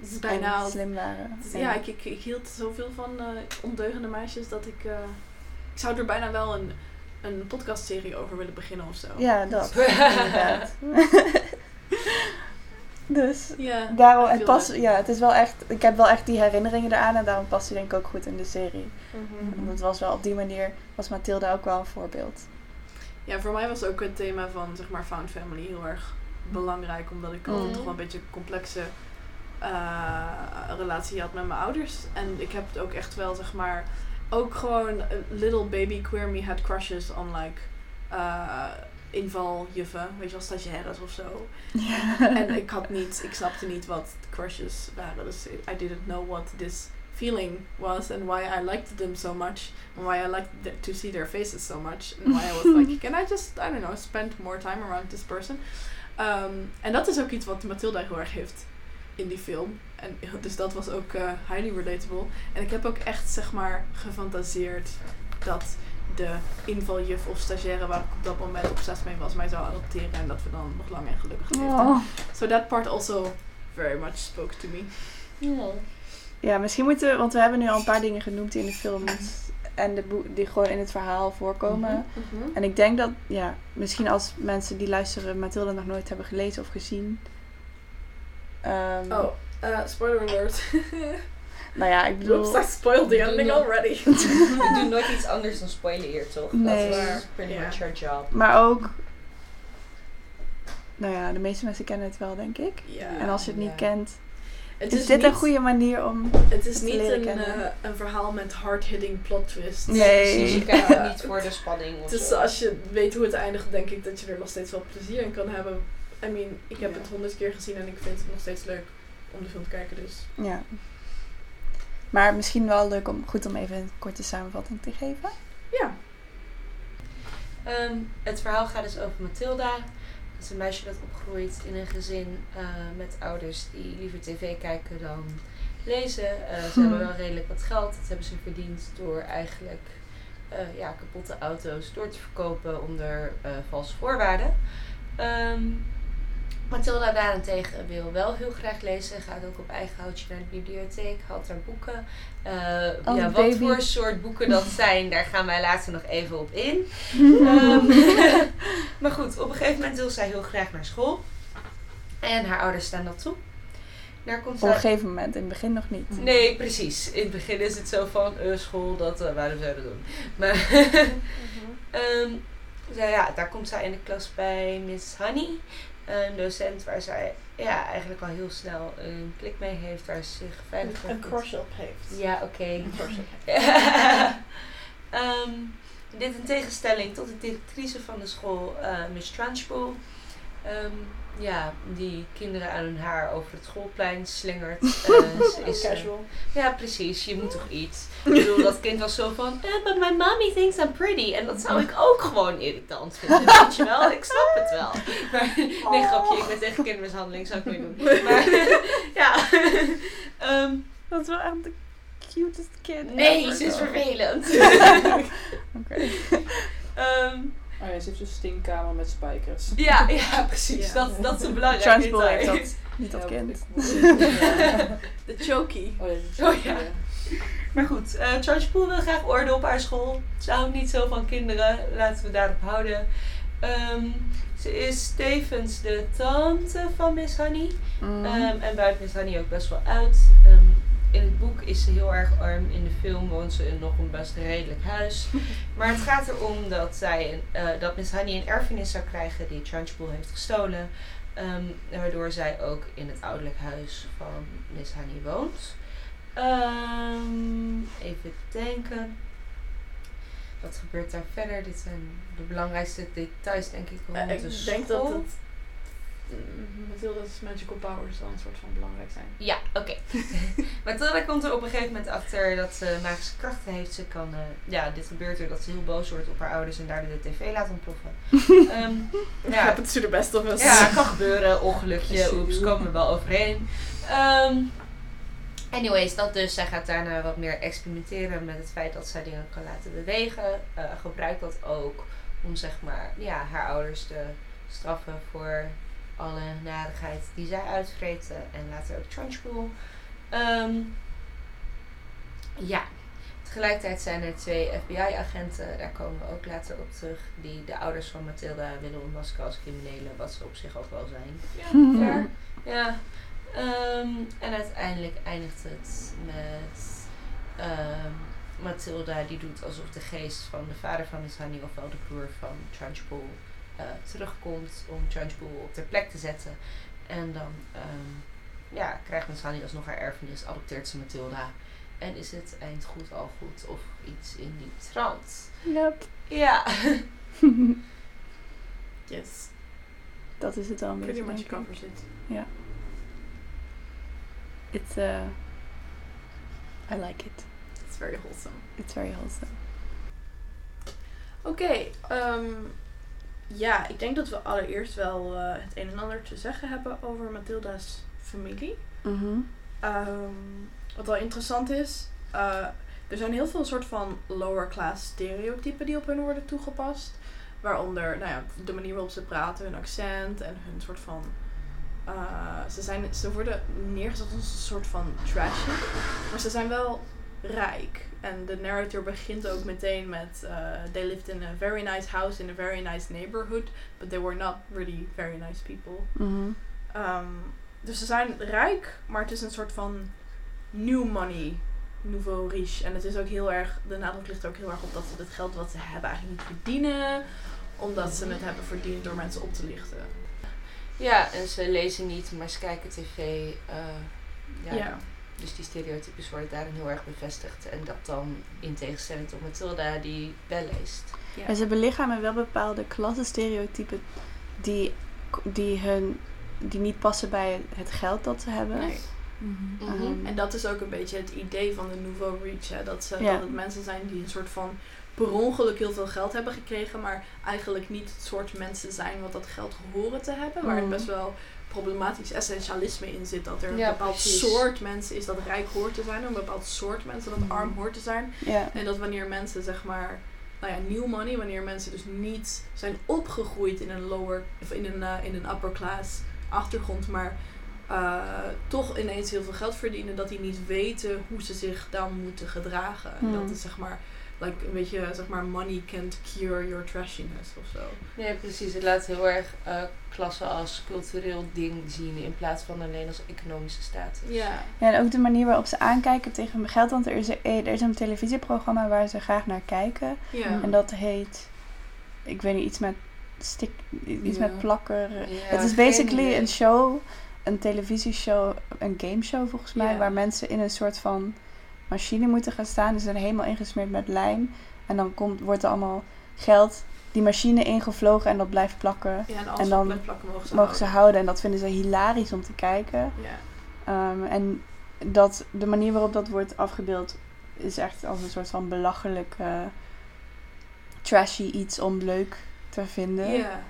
Het is bijna slim waren. Is- Ja, ik, ik, ik hield zoveel van eh, ondeugende meisjes dat ik... eh, ik zou er bijna wel een, een podcastserie over willen beginnen of zo. Ja, dat. *laughs* inderdaad. *laughs* dus Ja, daarom, het, past, that. ja, het is wel echt, ik heb wel echt die herinneringen eraan en daarom past hij denk ik ook goed in de serie. Mhm. Want het was wel op die manier, was Mathilda ook wel een voorbeeld. Ja, voor mij was ook het thema van zeg maar found family heel erg belangrijk. Omdat ik altijd Mhm. toch wel een beetje een complexe eh, relatie had met mijn ouders. En ik heb het ook echt wel zeg maar... Ook gewoon eh, little baby queer me had crushes on like... eh invaljuffen, weet je wel, stagiaires of zo. en ik had niet, ik snapte niet wat crushes waren. Dus I didn't know what this feeling was and why I liked them so much and why I liked th- to see their faces so much and why I was like, *laughs* can I just, I don't know, spend more time around this person? Um, en dat is ook iets wat Matilda heel erg heeft in die film. En *laughs* dus dat was ook eh, highly relatable. En ik heb ook echt, zeg maar, gefantaseerd dat de invaljuf of stagiaire waar ik op dat moment obsessief mee was, mij zou adopteren en dat we dan nog lang en gelukkig leefden. Oh. So that part also very much spoke to me. Ja, misschien moeten we, want we hebben nu al een paar dingen genoemd die in de film en de die gewoon in het verhaal voorkomen. En ik denk dat, ja, misschien als mensen die luisteren Mathilda nog nooit hebben gelezen of gezien. Ehm, Oh, uh, spoiler alert. *laughs* Nou ja, ik bedoel... Oops, I spoiled the ending already. *laughs* We doen *laughs* nooit iets anders dan spoilen hier, toch? Nee. Dat is pretty much our job. Maar ook... Nou ja, de meeste mensen kennen het wel, denk ik. Ja. En als je het niet kent, Het is, is dit niet, een goede manier om... Het is te niet leren een, kennen. eh, een verhaal met hard-hitting plot twists. Nee. Precies, je kijkt ook niet voor de spanning of Dus zo. als je weet hoe het eindigt, denk ik dat je er nog steeds wel plezier in kan hebben. I mean, ik heb Ja. het honderd keer gezien en ik vind het nog steeds leuk om de film te kijken. Dus Ja. Maar misschien wel leuk om, goed om even een korte samenvatting te geven. ja. Ehm, het verhaal gaat dus over Mathilda. Dat is een meisje dat opgroeit in een gezin eh, met ouders die liever tv kijken dan lezen. Eh, ze Hmm. hebben wel redelijk wat geld. Dat hebben ze verdiend door eigenlijk eh, ja, kapotte auto's door te verkopen onder eh, valse voorwaarden. Ehm, Mathilda daarentegen wil wel heel graag lezen. Gaat ook op eigen houtje naar de bibliotheek. Haalt haar boeken. Eh, Als ja, wat baby. voor soort boeken dat zijn, daar gaan wij later nog even op in. *laughs* Ehm, *laughs* maar goed, op een gegeven moment wil zij heel graag naar school. En haar ouders staan dat toe. Daar komt Op een gegeven moment, in het begin nog niet. Nee, precies. In het begin is het zo van eh, school, dat uh, waarom zou je dat doen? Maar *laughs* ehm, zij- ja, daar komt zij in de klas bij Miss Honey. Een docent waar zij ja, eigenlijk al heel snel een klik mee heeft, waar ze zich veilig bij voelt. op heeft. Ja, oké. Een crush op *laughs* Ehm, dit in tegenstelling tot de directrice van de school, eh, Miss Trunchbull. ehm, ja, die kinderen aan hun haar over het schoolplein slingert. *laughs* Ze is, eh, Casual. ja, precies. Je moet toch iets. Ik bedoel, dat kind was zo van, eh, but my mommy thinks I'm pretty. En dat zou ik ook gewoon irritant vinden, *laughs* weet je wel. Ik snap het wel. Maar, *laughs* nee, grapje. Ik ben tegen kindermishandeling, zou ik niet doen. Maar, ja. Ehm, Dat is wel echt de cutest kid. nee, ze is vervelend. Oké. Ehm, Oh ja, ze heeft een stinkkamer met spijkers. ja, *laughs* ja, precies. Ja. Dat, dat is een belangrijk detail. heeft dat. Niet dat *laughs* Ja, kind. De choky. Oh ja, Oh ja. Maar goed, eh Charles Poel wil graag orde op haar school. Ze houdt niet zo van kinderen. Laten we daarop houden. Ehm, ze is tevens de tante van Miss Honey. Mm. Ehm, en buiten Miss Honey ook best wel uit. Ehm, in het boek is ze heel erg arm. In de film woont ze in nog een best redelijk huis. *laughs* Maar het gaat erom dat, zij, eh, dat Miss Honey een erfenis zou krijgen die Trunchbull heeft gestolen. Ehm, waardoor zij ook in het ouderlijk huis van Miss Honey woont. Ehm, even denken. Wat gebeurt daar verder? Dit zijn de belangrijkste details, denk ik. Rond Eh, ik de denk dat het mm, Mathilda's magical powers dan een soort van belangrijk zijn. Ja, oké. *laughs* Mathilda komt er op een gegeven moment achter dat ze magische krachten heeft. Ze kan, eh, ja, dit gebeurt er dat ze heel boos wordt op haar ouders en daardoor de tv laat ontploffen. *laughs* Ehm, Ja, ja, het is de best of us. ja, kan gebeuren. Ongelukje, oeps, komen we wel overheen. Ehm, anyways, dat dus. Zij gaat daarna wat meer experimenteren met het feit dat zij dingen kan laten bewegen. Eh, gebruikt dat ook om zeg maar, ja, haar ouders te straffen voor alle narigheid die zij uitvreten. En later ook Trunchbull. Ehm ja. Tegelijkertijd zijn er twee FBI-agenten, daar komen we ook later op terug, die de ouders van Mathilda willen ontmaskeren als criminelen, wat ze op zich ook wel zijn. Mhm. *laughs* Fair. Ja. Ehm, en uiteindelijk eindigt het met ehm, Mathilda die doet alsof de geest van de vader van Miss Honey, ofwel de broer van Trunchbull, terugkomt om Trunchbull op ter plek te zetten. En dan ehm, ja, krijgt Honey alsnog haar erfenis, adopteert ze Mathilda. En is het eind goed al goed of iets in die trant. Yep. Ja. *laughs* Yes. Dat is het wel een Pretty much covers it. It's, uh, I like it. It's very wholesome. It's very wholesome. Oké, ehm, ja, ik denk dat we allereerst wel eh, het een en ander te zeggen hebben over Mathilda's familie. Mhm. Ehm, wat wel interessant is, eh, er zijn heel veel soort van lower class stereotypen die op hun worden toegepast. Waaronder nou ja, de manier waarop ze praten, hun accent en hun soort van. eh, ze, zijn, ze worden neergezet als een soort van trashy. Maar ze zijn wel rijk. En de narrator begint ook meteen met: eh, They lived in a very nice house in a very nice neighborhood, but they were not really very nice people. Mhm. Ehm, dus ze zijn rijk, maar het is een soort van new money, nouveau riche. En het is ook heel erg, de nadruk ligt er ook heel erg op dat ze het geld wat ze hebben eigenlijk niet verdienen, omdat ze het hebben verdiend door mensen op te lichten. Ja, en ze lezen niet, maar ze kijken tv. eh, ja, Ja. Dus die stereotypes worden daarin heel erg bevestigd. En dat dan in tegenstelling tot Mathilda, die wel leest. Ja. En ze belichamen wel bepaalde klassenstereotypen die, die, hun, die niet passen bij het geld dat ze hebben. Nee. Mhm. Ehm, En dat is ook een beetje het idee van de nouveau riche. Hè? Dat, ze, Ja. dat het mensen zijn die een soort van per ongeluk heel veel geld hebben gekregen, maar eigenlijk niet het soort mensen zijn wat dat geld horen te hebben. Waar het Mm. best wel problematisch essentialisme in zit. Dat er een bepaald precies. soort mensen is dat rijk hoort te zijn, en een bepaald soort mensen dat Mm. arm hoort te zijn. En dat wanneer mensen zeg maar, nou ja, new money, wanneer mensen dus niet zijn opgegroeid in een lower of in een, eh, in een upper class achtergrond, maar eh, toch ineens heel veel geld verdienen, dat die niet weten hoe ze zich dan moeten gedragen. En dat is zeg maar, like, een beetje zeg maar, money can't cure your trashiness of zo. Nee, precies. Het laat heel erg eh klassen als cultureel ding zien in plaats van alleen als economische status. Ja. Ja, en ook de manier waarop ze aankijken tegen mijn geld. Want er is, er, er is een televisieprogramma waar ze graag naar kijken. Ja. En dat heet, ik weet niet, iets met stik, iets Ja. met plakker. Ja, het is basically een show, een televisieshow, een gameshow volgens mij, Ja. waar mensen in een soort van machine moeten gaan staan. Ze zijn helemaal ingesmeerd met lijm. En dan komt, wordt er allemaal geld die machine ingevlogen en dat blijft plakken. Ja, en als En ze dan blijft plakken mogen ze Mogen ze houden. houden en dat vinden ze hilarisch om te kijken. Ja. Ehm, en dat, de manier waarop dat wordt afgebeeld is echt als een soort van belachelijk trashy iets om leuk te vinden. Ja,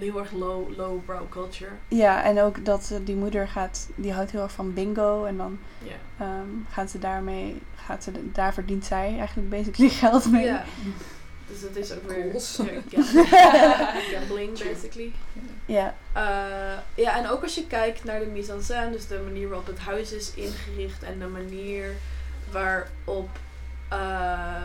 heel erg low, low brow culture. Ja, en ook dat eh, die moeder gaat, die houdt heel erg van bingo en dan Ja. ehm, gaat ze daarmee, gaat ze, daar verdient zij eigenlijk basically *laughs* geld mee. Ja. Dus het is ook weer gambling, *laughs* basically. Ja. Eh, ja, en ook als je kijkt naar de mise en scène, dus de manier waarop het huis is ingericht en de manier waarop, eh,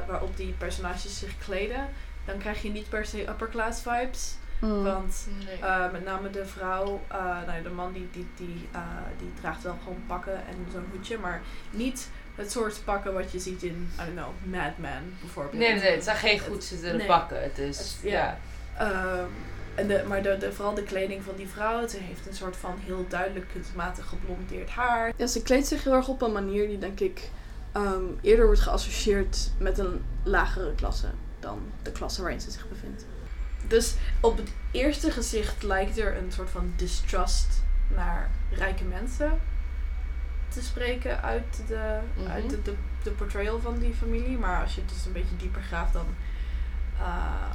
waarop die personages zich kleden, dan krijg je niet per se upper class vibes. Mm. Want Nee. eh, met name de vrouw, eh, nou ja, de man die, die, die, eh, die draagt wel gewoon pakken en zo'n hoedje, maar niet het soort pakken wat je ziet in, I don't know, Mad Men bijvoorbeeld. Nee, nee, het zijn geen goed zittende Nee. pakken. Het is, Het- ja. ja. Ehm, en de, maar de, de, vooral de kleding van die vrouw, ze heeft een soort van heel duidelijk kunstmatig geblondeerd haar. Ja, ze kleedt zich heel erg op een manier die denk ik ehm, eerder wordt geassocieerd met een lagere klasse dan de klasse waarin ze zich bevindt. Dus op het eerste gezicht lijkt er een soort van distrust naar rijke mensen te spreken uit de, Mhm. uit de, de, de portrayal van die familie. Maar als je het dus een beetje dieper graaft, dan eh,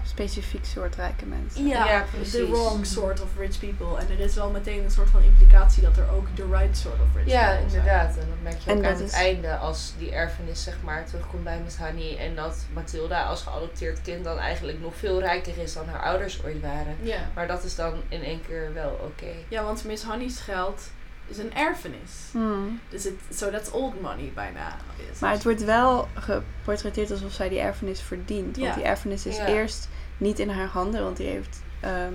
Specifiek soort rijke mensen. ja, Ja, the wrong sort of rich people. En er is wel meteen een soort van implicatie dat er ook the right sort of rich Ja, people zijn. inderdaad. En dat merk je ook aan het is- einde als die erfenis zeg maar terugkomt bij Miss Honey. En dat Mathilda als geadopteerd kind dan eigenlijk nog veel rijker is dan haar ouders ooit waren. Ja. Maar dat is dan in één keer wel oké. ja, want Miss Honey's geld is een erfenis. Mm. Dus het, so that's old money bijna. Maar het wordt wel geportretteerd alsof zij die erfenis verdient. Want Ja. die erfenis is Ja. eerst niet in haar handen, want die heeft ehm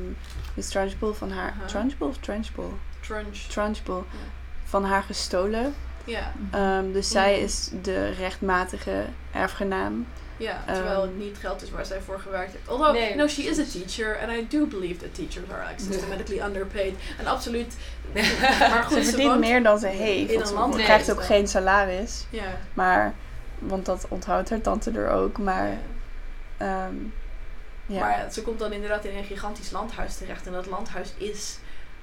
Miss Trunchbull van haar... Trunchbull of Trunchbull? Trunch. Trunchbull. Ja. Van haar gestolen. Ja, Ehm, dus zij Mhm. is de rechtmatige erfgenaam. Ja, terwijl Ehm. het niet geld is waar zij voor gewerkt heeft. Although, Nee, no, she is a teacher. And I do believe that teachers are like systematically *laughs* underpaid. En absoluut. *laughs* maar Ze goed, ze verdient meer dan ze heeft. in ze krijgt ook geen salaris. Ja. Maar, want dat onthoudt haar tante er ook. Maar, ja. ehm, ja. Maar ja, ze komt dan inderdaad in een gigantisch landhuis terecht. En dat landhuis is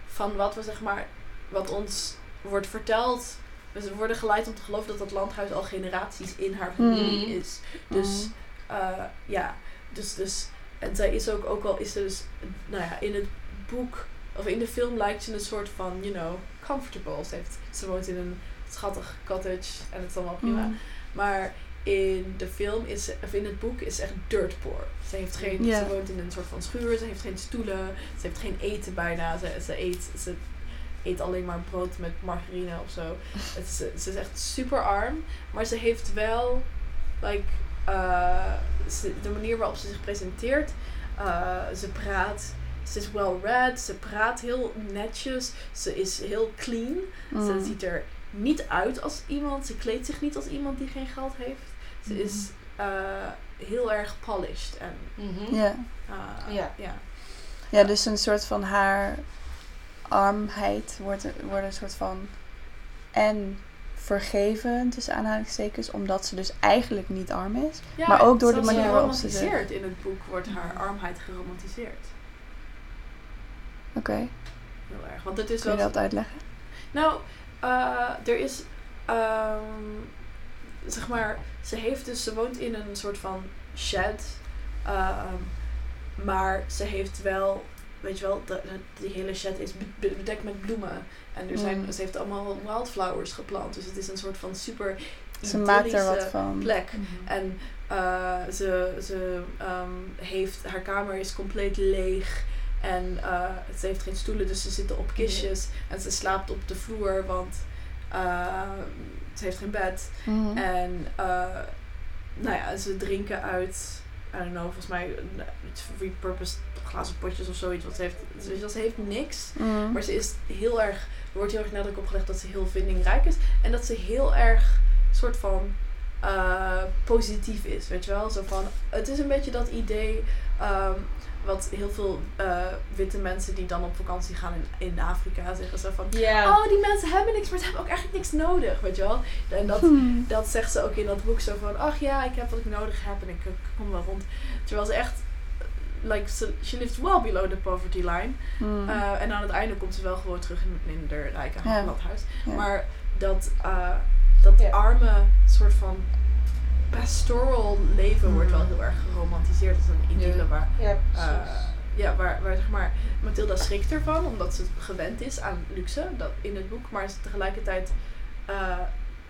van wat we zeg maar, wat ons wordt verteld. Dus we worden geleid om te geloven dat dat landhuis al generaties in haar familie Mhm. is. Dus Mm. eh, ja, dus, dus. En zij is ook, ook al is ze dus, nou ja, in het boek of in de film lijkt ze een soort van, you know, comfortable. Ze, heeft, ze woont in een schattig cottage en het is allemaal prima. Mm. Maar in de film is of in het boek is ze echt dirt poor. Ze, heeft geen, ze woont in een soort van schuur, ze heeft geen stoelen, ze heeft geen eten bijna. Ze, ze, eet, ze eet alleen maar brood met margarine of zo. Het is, ze is echt super arm, maar ze heeft wel, like, eh, ze- de manier waarop ze zich presenteert. eh, ze praat, ze is well read, ze praat heel netjes, ze is heel clean. Ze Mm. ziet er niet uit als iemand, ze kleedt zich niet als iemand die geen geld heeft. Ze is eh, heel erg polished en Mhm. Ja. eh, Ja. ja. ja, dus een soort van haar armheid wordt, wordt een soort van... En vergeven, tussen aanhalingstekens, omdat ze dus eigenlijk niet arm is. Ja, Maar ook door de manier waarop ze geromantiseerd in het boek wordt haar armheid geromantiseerd. Oké, Heel erg. Want het is kun je dat uitleggen? Nou, eh, er is. ehm, zeg maar, ze heeft dus. Ze woont in een soort van shed. ehm, maar ze heeft wel. Weet je wel, de, de- die hele shed is be- be- bedekt met bloemen. En er zijn, Mm. ze heeft allemaal wildflowers geplant. Dus het is een soort van super. Ze maakt er wat idyllische van. plek. Mhm. En eh, ze, ze ehm, heeft, haar kamer is compleet leeg. En eh, ze heeft geen stoelen, dus ze zitten op kistjes. En ze slaapt op de vloer, want eh, ze heeft geen bed. Mhm. En eh, nou ja, ze drinken uit, I don't know, volgens mij iets repurposed glazen potjes of zoiets. Want ze heeft, wel, ze heeft niks. Mhm. Maar ze is heel erg, er wordt heel erg nadruk op gelegd dat ze heel vindingrijk is. En dat ze heel erg soort van eh, positief is, weet je wel. Zo van, het is een beetje dat idee ehm, wat heel veel eh, witte mensen die dan op vakantie gaan in, in Afrika zeggen zo van... Oh, die mensen hebben niks, maar ze hebben ook eigenlijk niks nodig, weet je wel. En dat, Hmm. dat zegt ze ook in dat boek zo van, ach ja, ik heb wat ik nodig heb en ik, ik kom wel rond. Terwijl ze echt like, ze- she lives well below the poverty line. Hmm. Eh, en aan het einde komt ze wel gewoon terug in, in de rijke Ja. landhuis. Ja. Maar dat, eh, dat Ja. arme soort van pastoral leven wordt wel heel erg geromantiseerd. Is een idylle Ja. waar, Ja, eh, ja, waar, waar zeg maar, Mathilda schrikt ervan, omdat ze gewend is aan luxe dat, in het boek. Maar tegelijkertijd eh,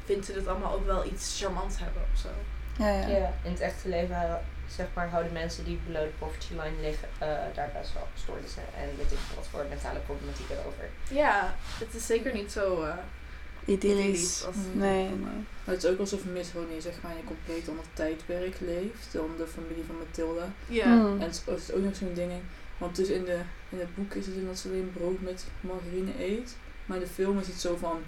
vindt ze het allemaal ook wel iets charmants hebben of zo. ja, ja. Ja, in het echte leven zeg maar, houden mensen die below the poverty line liggen eh, daar best wel stoornissen en weet ik wat voor mentale problematiek erover. Ja, het is zeker niet zo eh Idyllisch. als... Mm. Nee, nee. Maar het is ook alsof Miss Honey zeg maar in een compleet ander tijdperk leeft dan de familie van Mathilda. Ja. En het is, het is ook nog zo'n ding, want dus in, de, in het boek is het in dat ze alleen brood met margarine eet. Maar in de film is het zo van,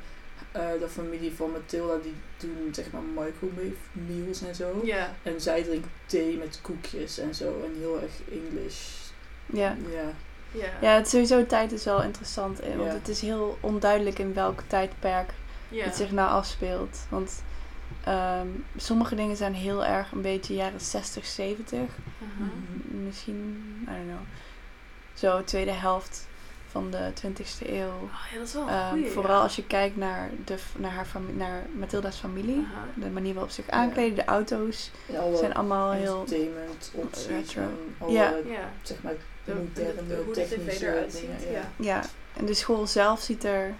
eh, de familie van Mathilda die doen zeg maar microwave meals en zo. Ja. En zij drinkt thee met koekjes en zo en heel erg English. Ja. Ja. Ja. ja, het sowieso tijd is wel interessant. eh, Want Ja. het is heel onduidelijk in welk tijdperk Ja. het zich nou afspeelt. Want ehm, sommige dingen zijn heel erg een beetje jaren 60, 70. Mhm. M- Misschien, I don't know. Zo, tweede helft van de 20ste eeuw. Oh, ja, dat is wel Ehm, goeie, vooral ja. als je kijkt naar, de, naar, haar fami- naar Mathilda's familie. De manier waarop ze zich aankleden, de auto's alle zijn allemaal heel... entertainment, retro. alle, Ja. Ja. zeg maar, De, moderne, de- de- hoe de tv technische eruit dingen, ziet. ja. Ja. En de school zelf ziet er...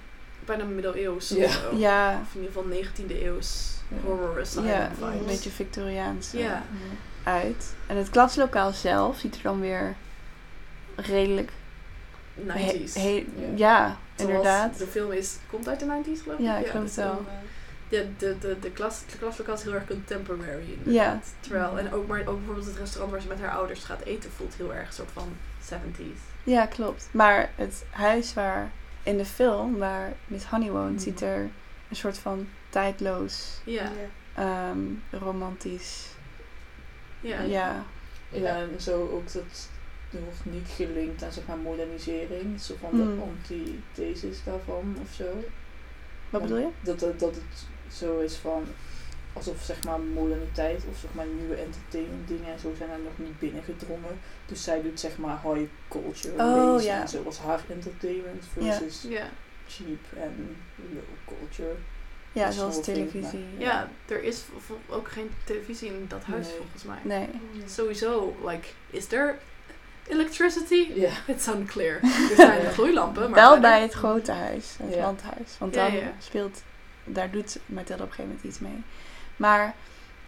Bijna middeleeuws. Ja. of zo. Ja, Of in ieder geval 19e eeuws Ja. horror asylum ja vibes. een beetje Victoriaans eh, Ja. uit. En het klaslokaal zelf ziet er dan weer redelijk... 90s. he- he- Ja. ja, Zoals inderdaad. De film is, komt uit de 90s geloof ik. Ja, ik geloof dus het wel. eh, De, de, de, de, klas, de klaslokaal is heel erg contemporary inderdaad. Ja. Terwijl, en ook, maar ook bijvoorbeeld het restaurant waar ze met haar ouders gaat eten voelt heel erg een soort van 70s. Ja, klopt. Maar het huis waar in de film, waar Miss Honey woont, Mhm. ziet er een soort van tijdloos, Ja, ehm, romantisch. ja. Ja. Ja, en zo ook dat wordt niet gelinkt aan zeg maar modernisering, zo van Mm. de antithesis daarvan of zo. Wat bedoel je? Dat, dat, dat het zo is van alsof zeg maar moderniteit of zeg maar nieuwe entertainment dingen en zo zijn er nog niet binnengedrongen. Dus zij doet zeg maar high culture Oh, ja. en zo was haar entertainment versus Ja. cheap en low culture. Ja, Dat zoals televisie. ja, er is ook geen televisie in dat huis Nee. volgens mij. Nee. Sowieso, like, is there electricity? Ja. It's unclear. Er zijn *laughs* gloeilampen, maar Wel verder- bij het grote huis, het landhuis. Want ja. speelt, daar doet Mathilde op een gegeven moment iets mee. Maar,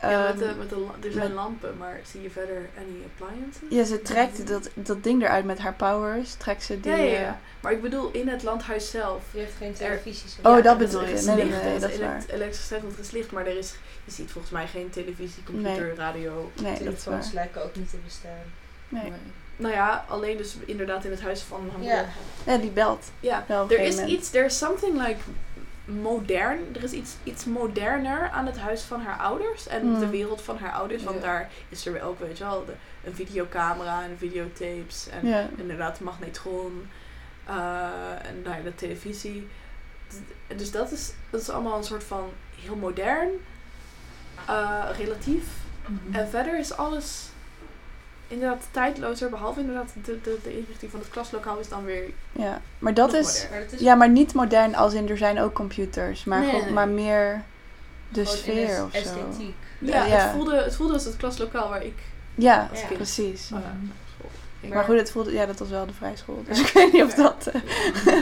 Ja, met ehm, de, met de, er zijn met- lampen, maar zie je verder any appliances? ja, ze trekt dat, dat ding eruit met haar powers, trekt ze die... ja, ja, eh, ja. Maar ik bedoel, in het landhuis zelf. Die heeft geen televisie. zeg Oh, dat er bedoel is je. Nee, nee, licht, nee, er dat is elect- Elektriciteit want er is licht, maar er is, je ziet volgens mij geen televisie, computer, radio. nee, dat is Telefoons waar. lijken ook niet te bestaan. Nee. Nou ja, alleen dus inderdaad in het huis van haar Ja. moeder. Ja, die belt. Ja, er is moment. iets, there's something like modern. Er is iets, iets moderner aan het huis van haar ouders en Mm. de wereld van haar ouders. Want daar is er ook, weet je wel, de, een videocamera en videotapes en Ja. inderdaad magnetron eh, en nou ja, de televisie. D- Dus dat is, dat is allemaal een soort van heel modern, eh, relatief. Mhm. En verder is alles inderdaad tijdlozer, behalve inderdaad de, de, de inrichting van het klaslokaal is dan weer Ja, maar dat is... Maar Ja, maar niet modern als in er zijn ook computers, maar, Nee, gewoon- nee. maar meer de gewoon sfeer of zo. esthetiek. Ja, Ja. Het, voelde, het voelde als het klaslokaal waar ik Ja, Als kind. precies. school ging. Maar goed, het voelde, ja, dat was wel de vrijschool. Dus ik weet niet of dat. eh,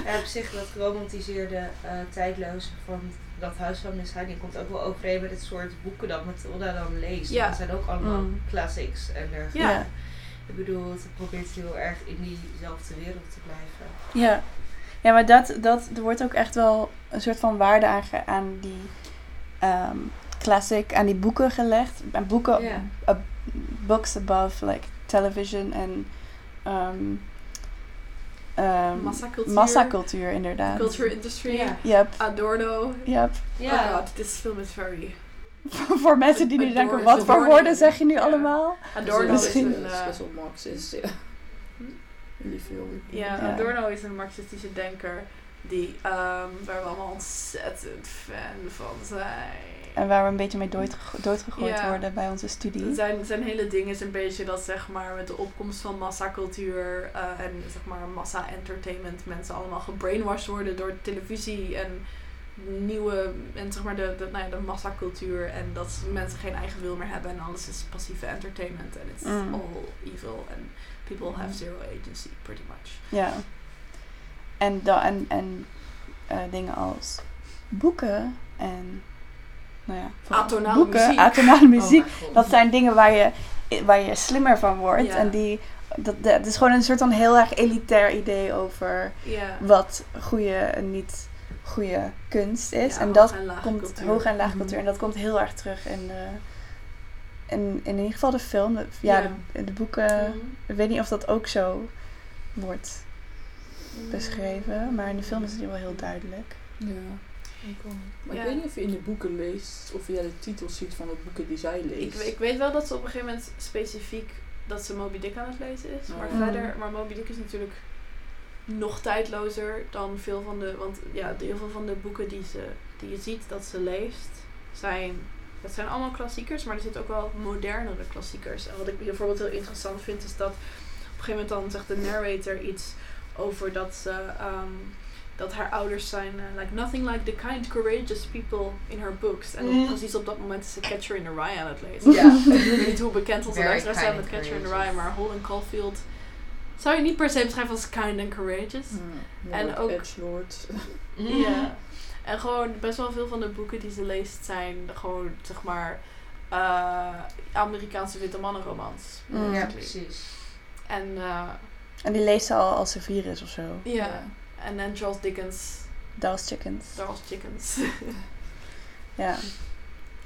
Ja, op zich dat geromantiseerde eh tijdloze van dat huis van Miss Honey komt ook wel overeen met het soort boeken dat Mathilda dan leest. Ja. Dat zijn ook allemaal Mm. classics en dergelijke. Ja. Ik bedoel, het probeert heel erg in diezelfde wereld te blijven. Ja, ja maar dat, dat, er wordt ook echt wel een soort van waarde aan, aan die ehm, classic, aan die boeken gelegd. En boeken, uh, books above like television en ehm ehm, Massacultuur. massacultuur, inderdaad. Culture industry. Ja. Yep, Adorno. yep. Ja. Oh god, this film is very... *laughs* voor mensen die nu Adorno denken, wat voor woorden zeg je nu allemaal? Adorno Misschien- is een... is eh, Marxist, ja. In die film. ja, Ja. Adorno is een marxistische denker. Die, ehm, waar we allemaal ontzettend fan van zijn. En waar we een beetje mee doodgego- doodgegooid Ja. worden bij onze studie. Zijn, zijn hele ding is een beetje dat zeg maar met de opkomst van massacultuur eh, en zeg maar massa-entertainment mensen allemaal gebrainwashed worden door televisie en nieuwe en zeg maar de, de, nou ja, de massacultuur en dat mensen geen eigen wil meer hebben en alles is passieve entertainment en it's Mm. all evil and people have zero agency pretty much. Ja. En, da, en, en eh, dingen als boeken en nou ja, Atonale boeken, muziek. atonale muziek. Oh god. dat zijn dingen waar je, waar je slimmer van wordt. Ja. En die, dat, dat is gewoon een soort van heel erg elitair idee over Ja. wat goede en niet goede kunst is. Ja, en hoog dat en komt cultuur. hoog en laag Mhm. cultuur. En dat komt heel erg terug in de. In, in ieder geval de film. De- Ja, de boeken. Mhm. Ik weet niet of dat ook zo wordt beschreven. Maar in de film is het wel heel duidelijk. Ja. ik. Maar Ja. ik weet niet of je in de boeken leest, of je de titels ziet van de boeken die zij Ik, leest. ik weet wel dat ze op een gegeven moment specifiek dat ze Moby Dick aan het lezen is. Maar Oh. verder, maar Moby Dick is natuurlijk nog tijdlozer dan veel van de. Want ja, de- heel veel van de boeken die, ze, die je ziet dat ze leest, zijn. Het zijn allemaal klassiekers, maar er zitten ook wel modernere klassiekers. En wat ik bijvoorbeeld heel interessant vind, is dat op een gegeven moment dan zegt de narrator iets over dat ze. ehm, dat haar ouders zijn, eh, like nothing like the kind, courageous people in her books. En op- Mm. precies op dat moment is ze Catcher in the Rye aan het lezen. Ja. Ik weet niet hoe bekend onze luisteraars zijn met Catcher in the. Rye, maar Holden Caulfield zou je niet per se beschrijven als kind and courageous. Ja, En ook- Edgelord. *laughs* Ja. En gewoon best wel veel van de boeken die ze leest zijn gewoon, zeg maar, eh, Amerikaanse witte mannenromans. Mm. Ja, precies. En uh, En die leest ze al als ze vier is of zo. ja. En dan Charles Dickens, Dallas Chickens. Charles Chickens. *laughs* Ja.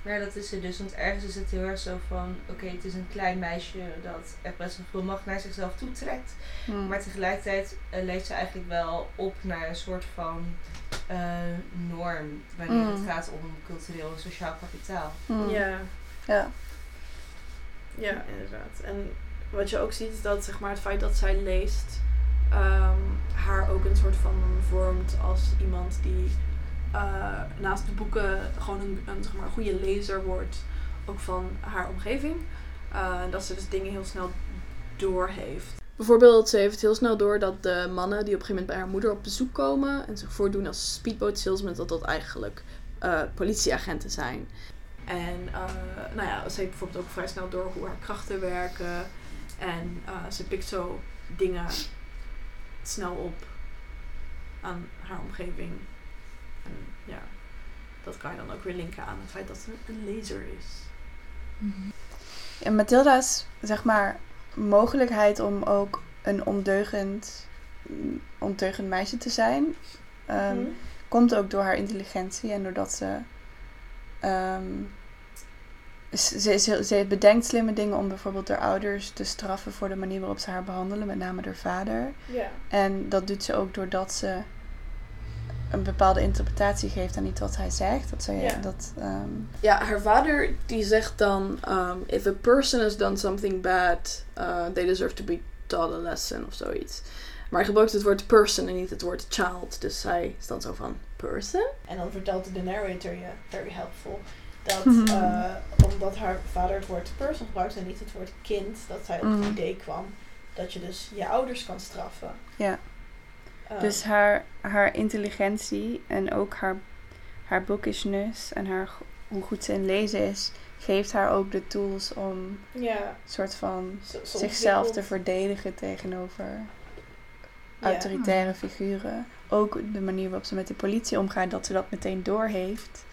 Maar dat is er dus, want ergens is het heel erg zo van, oké, het is een klein meisje dat echt best wel veel macht naar zichzelf toetrekt. Hm. Maar tegelijkertijd eh, leeft ze eigenlijk wel op naar een soort van eh, norm wanneer Mm. het gaat om cultureel en sociaal kapitaal. Hm. ja. Ja. Ja, inderdaad. En wat je ook ziet is dat zeg maar, het feit dat zij leest ehm, haar ook een soort van vormt als iemand die eh, naast de boeken gewoon een, een zeg maar, goede lezer wordt, ook van haar omgeving. En dat ze dus dingen heel snel doorheeft. Bijvoorbeeld, ze heeft heel snel door dat de mannen die op een gegeven moment bij haar moeder op bezoek komen en zich voordoen als speedboat salesmen, dat dat eigenlijk eh, politieagenten zijn. En nou ja, ze heeft bijvoorbeeld ook vrij snel door hoe haar krachten werken. En eh, ze pikt zo dingen snel op aan haar omgeving. En ja, dat kan je dan ook weer linken aan het feit dat ze een laser is. En Mathilda's, zeg maar, mogelijkheid om ook een ondeugend, ondeugend meisje te zijn, ehm, Mhm. komt ook door haar intelligentie en doordat ze. ehm, ze, ze, bedenkt slimme dingen om bijvoorbeeld haar ouders te straffen voor de manier waarop ze haar behandelen, met name haar vader. Ja. En dat doet ze ook doordat ze een bepaalde interpretatie geeft aan iets wat hij zegt. Dat, ze, Ja. dat, ehm, Ja, haar vader die zegt dan: um, If a person has done something bad, uh, they deserve to be taught a lesson of zoiets. Maar hij gebruikt het woord person en niet het woord child. Dus hij is dan zo van person. En dan vertelt de narrator je, very helpful, dat Mhm. eh, omdat haar vader het woord person gebruikt en niet het woord kind, dat zij op Mhm. het idee kwam dat je dus je ouders kan straffen. Ja. Eh, Dus haar, haar intelligentie en ook haar, haar bookishness en haar, hoe goed ze in lezen is, geeft haar ook de tools om ja, soort van ze- ze zichzelf te verdedigen tegenover autoritaire figuren. Ook de manier waarop ze met de politie omgaat, dat ze dat meteen doorheeft.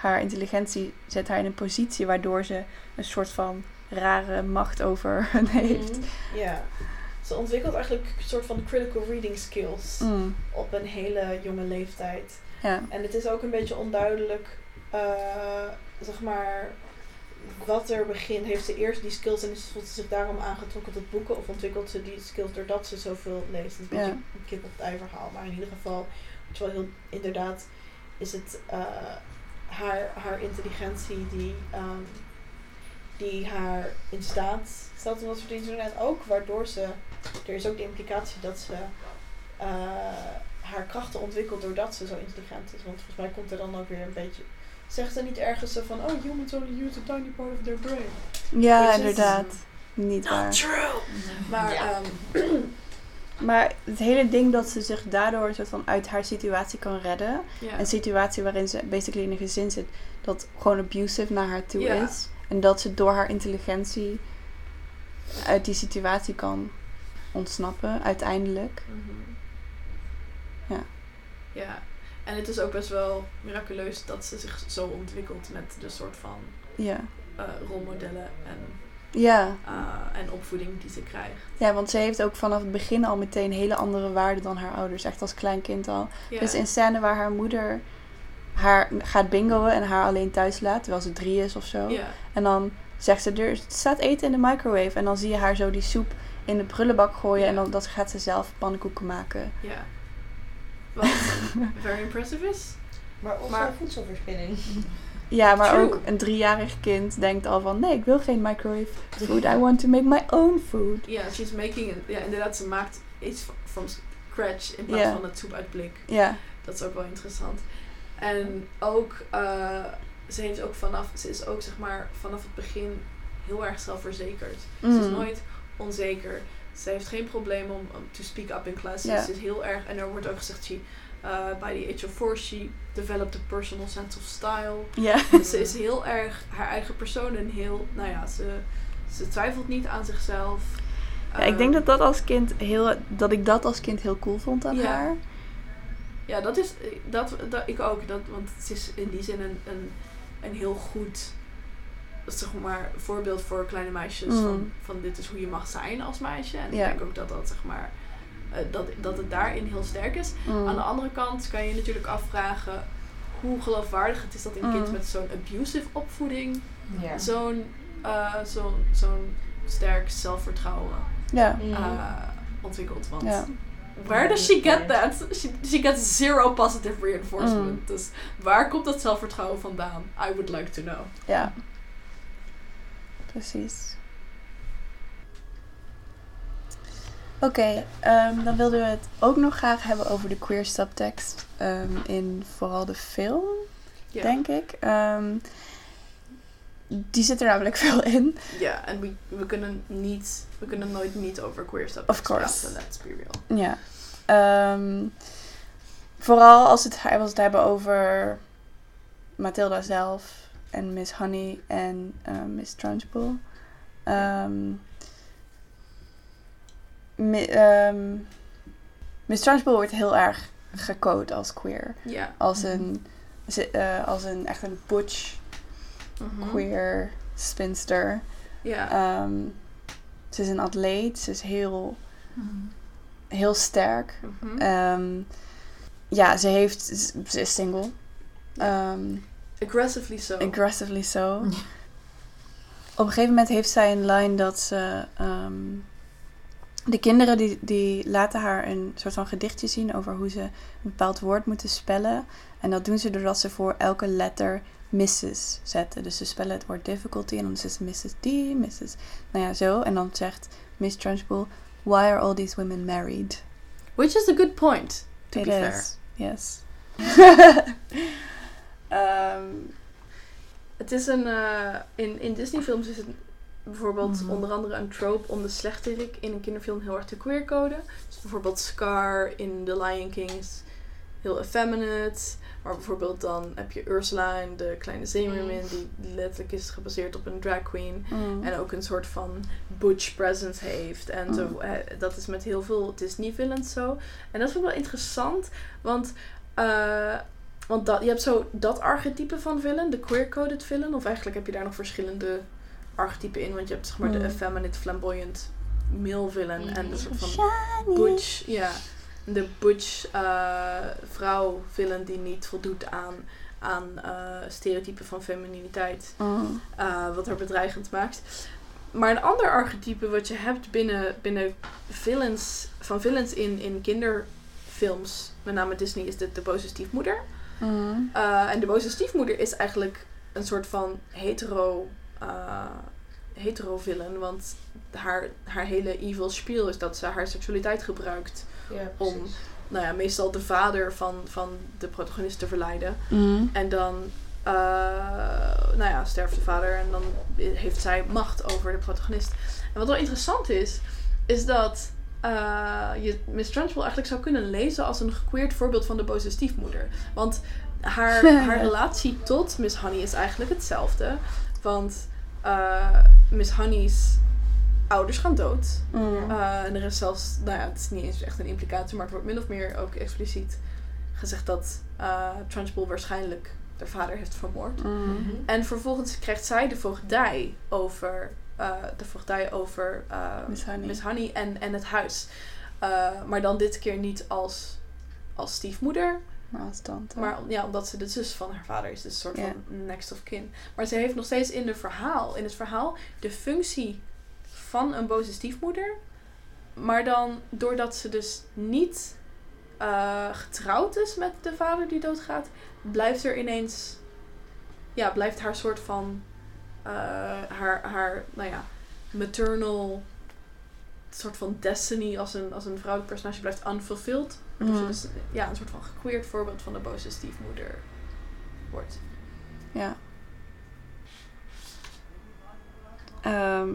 Haar intelligentie zet haar in een positie waardoor ze een soort van rare macht over *laughs* hen heeft. Mhm. Ja. Ze ontwikkelt eigenlijk een soort van critical reading skills Mm, op een hele jonge leeftijd. ja. En het is ook een beetje onduidelijk, eh, zeg maar, wat er begint. Heeft ze eerst die skills en is voelt ze zich daarom aangetrokken tot boeken? Of ontwikkelt ze die skills doordat ze zoveel leest? Het is een beetje Ja. een kip op het ei verhaal. Maar in ieder geval, het is wel heel, inderdaad, is het eh, haar, haar intelligentie die, ehm, die haar in staat stelt om dat soort dingen te doen. En ook waardoor ze, er is ook de implicatie dat ze eh, haar krachten ontwikkelt doordat ze zo intelligent is. Want volgens mij komt er dan ook weer een beetje... Zegt ze niet ergens zo van, oh, humans only use a tiny part of their brain. Ja, Which is- inderdaad. Niet waar. true! Maar, Ja. ehm, Maar het hele ding dat ze zich daardoor een soort van uit haar situatie kan redden. Een situatie waarin ze basically in een gezin zit dat gewoon abusive naar haar toe is. En dat ze door haar intelligentie uit die situatie kan ontsnappen, uiteindelijk. Mhm. Ja. Ja, en het is ook best wel miraculeus dat ze zich zo ontwikkelt met de soort van Ja. eh, rolmodellen en, Ja. eh, en opvoeding die ze krijgt. ja, want ze heeft ook vanaf het begin al meteen hele andere waarden dan haar ouders. Echt als klein kind al. Ja. Dus in scène waar haar moeder haar gaat bingoen en haar alleen thuis laat, terwijl ze drie is of zo. ja. En dan zegt ze, er staat eten in de microwave. En dan zie je haar zo die soep in de prullenbak gooien. Ja. En dan dat gaat ze zelf pannenkoeken maken. ja. Wat *laughs* very impressive is. Maar of Maar- maar, voedselverspilling. *laughs* Ja, maar True. ook een driejarig kind denkt al van... Nee, ik wil geen microwave food. I want to make my own food. Ja, she's making it. Ja, inderdaad, ze maakt iets from scratch in plaats van het soep uit blik. Ja, Dat is ook wel interessant. En ook, eh, ze heeft ook vanaf, ze is ook zeg maar vanaf het begin heel erg zelfverzekerd. Ze is Mm. nooit onzeker. Ze heeft geen probleem om, to speak up in class. Ze is heel erg, en er wordt ook gezegd, she, uh, by the age of four, she developed a personal sense of style. ja. *laughs* Dus ze is heel erg haar eigen persoon en heel, nou ja, ze, ze twijfelt niet aan zichzelf. ja, ik denk Ehm, dat, dat, als kind heel, dat ik dat als kind heel cool vond aan haar. Ja, dat is, dat, dat ik ook. Dat, want het is in die zin een, een, een heel goed, zeg maar, voorbeeld voor kleine meisjes. Mm. Van, van dit is hoe je mag zijn als meisje. En ik denk ook dat dat, zeg maar, dat, dat het daarin heel sterk is. Mm. Aan de andere kant kan je natuurlijk afvragen hoe geloofwaardig het is dat een Mm. kind met zo'n abusive opvoeding zo'n eh, zo'n zo'n sterk zelfvertrouwen Ja, Mm. eh, ontwikkelt. Want Ja. where does she get that? She, she gets zero positive reinforcement. Mm. Dus waar komt dat zelfvertrouwen vandaan? I would like to know. ja. Precies. Oké, ehm, dan wilden we het ook nog graag hebben over de queer subtext ehm, in vooral de film. Denk ik. Ehm, die zit er namelijk *laughs* veel in. Ja, en we, we kunnen niet, we kunnen nooit niet over queer course. praten. Let's be real. Ja. Ehm, vooral als, het, als we het hebben over Matilda zelf en Miss Honey en eh, Miss Trunchbull. Ehm, ehm, Miss Trunchbull wordt heel erg gecode als queer. Ja. Als een, ze- eh, als een echt een butch Mhm. queer spinster. Ja. Ehm, ze is een atleet. Ze is heel, heel sterk. Mhm. Ehm, ja, ze heeft... Ze is single. Aggressively so. aggressively so. Op een gegeven moment heeft zij een line dat ze... de kinderen die, die laten haar een soort van gedichtje zien over hoe ze een bepaald woord moeten spellen. En dat doen ze doordat ze voor elke letter Mrs. zetten. Dus ze spellen het woord difficulty en dan is het Mrs. D, Mrs. Nou ja, zo. En dan zegt Miss Trunchbull, why are all these women married? Which is a good point, to It be is, fair. yes. *laughs* Ehm, Het is een... eh, in, in Disney-films is het bijvoorbeeld Mhm. onder andere een trope om de slechterik in een kinderfilm heel erg te queercoden. Dus bijvoorbeeld Scar in The Lion King is heel effeminate. Maar bijvoorbeeld dan heb je Ursula in de kleine zeemermin die letterlijk is gebaseerd op een drag queen. mm. En ook een soort van butch presence heeft. En zo, Mm. eh, dat is met heel veel Disney villains zo. En dat vind ik wel interessant. Want, eh, want dat, je hebt zo dat archetype van villain. De queer-coded villain. Of eigenlijk heb je daar nog verschillende archetypen in. Want je hebt zeg maar de Mm. effeminate, flamboyant male villain. En de soort van Shiny. butch, ja. De butch eh, vrouw villain die niet voldoet aan, aan eh, stereotypen van femininiteit Mm. eh, wat er bedreigend maakt. Maar een ander archetype wat je hebt binnen, binnen villains, van villains in, in kinderfilms, met name Disney, is de, de boze stiefmoeder. Mm. En de boze stiefmoeder is eigenlijk een soort van hetero, hetero villain, want haar, haar hele evil spiel is dat ze haar seksualiteit gebruikt Ja, om- nou ja, meestal de vader van, van de protagonist te verleiden. Mhm. En dan, eh, nou ja, sterft de vader en dan heeft zij macht over de protagonist. En wat wel interessant is, is dat eh, je Miss Trunchbull eigenlijk zou kunnen lezen als een gequeerd voorbeeld van de boze stiefmoeder. Want haar, *laughs* haar relatie tot Miss Honey is eigenlijk hetzelfde. Want eh, Miss Honey's ouders gaan dood. Mhm. Eh, en er is zelfs, nou ja, het is niet eens echt een implicatie, maar het wordt min of meer ook expliciet gezegd dat uh, Trunchbull waarschijnlijk de vader heeft vermoord. Mhm. En vervolgens krijgt zij de voogdij over, eh, de voogdij over eh, Miss Honey. Miss Honey en, en het huis. Eh, maar dan dit keer niet als, als stiefmoeder, Maar tante. ja, omdat ze de zus van haar vader is. Dus een soort van next of kin. Maar ze heeft nog steeds in, de verhaal, in het verhaal de functie van een boze stiefmoeder. Maar dan doordat ze dus niet eh, getrouwd is met de vader die doodgaat, blijft er ineens. Ja, blijft haar soort van. eh, haar, haar, nou ja, maternal. soort van destiny als een, als een vrouwelijk personage blijft unfulfilled. Dus ja, een soort van gequeerd voorbeeld van de boze stiefmoeder wordt. Ja. Ehm,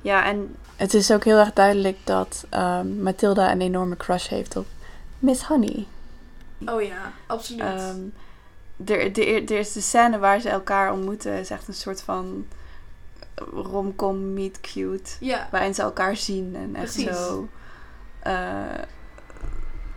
ja, en het is ook heel erg duidelijk dat ehm, Mathilda een enorme crush heeft op Miss Honey. Oh ja, absoluut. Ehm, er, er, er is de scène waar ze elkaar ontmoeten, is echt een soort van romcom meet cute. ja, Waarin ze elkaar zien en echt Precies. zo eh,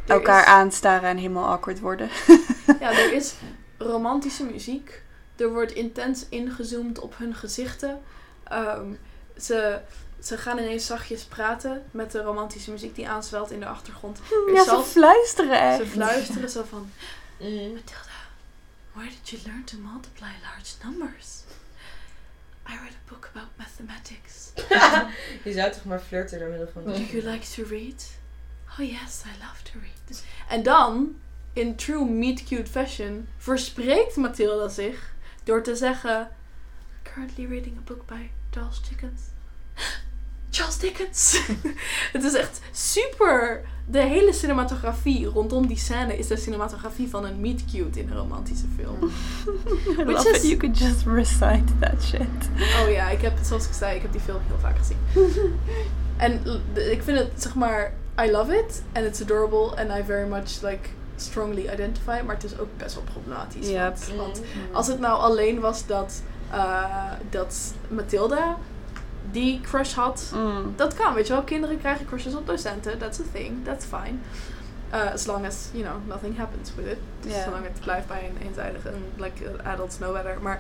elkaar is- aanstaren en helemaal awkward worden. *laughs* Ja, er is romantische muziek. Er wordt intens ingezoomd op hun gezichten. Ehm, ze, ze gaan ineens zachtjes praten met de romantische muziek die aanswelt in de achtergrond. Er Ja, ze fluisteren echt. ze fluisteren zo van... Mhm. Matilda, where did you learn to multiply large numbers? I read a book about mathematics. *laughs* Je zou toch maar flirten door middel van... Do you like to read? Oh yes, I love to read. En dan, in true meet cute fashion, verspreekt Mathilda zich door te zeggen... Currently reading a book by Charles Dickens. *gasps* Charles Dickens! *laughs* *laughs* het is echt super... De hele cinematografie rondom die scène is de cinematografie van een meet cute in een romantische film. *laughs* I Which love is- it. You could just recite that shit. Oh ja, ik heb, zoals ik zei, ik heb die film heel vaak gezien. en ik vind het, zeg maar, I love it. And it's adorable. And I very much, like, strongly identify. Maar het is ook best wel problematisch. Yep. Want, want als het nou alleen was dat, eh, dat Mathilda die crush had... Mm. Dat kan, weet je wel. Kinderen krijgen crushes op docenten. That's a thing. That's fine. Uh, as long as, you know, nothing happens with it. Ja. Zolang het blijft bij een eenzijdige, een, like, uh, adults know better. Maar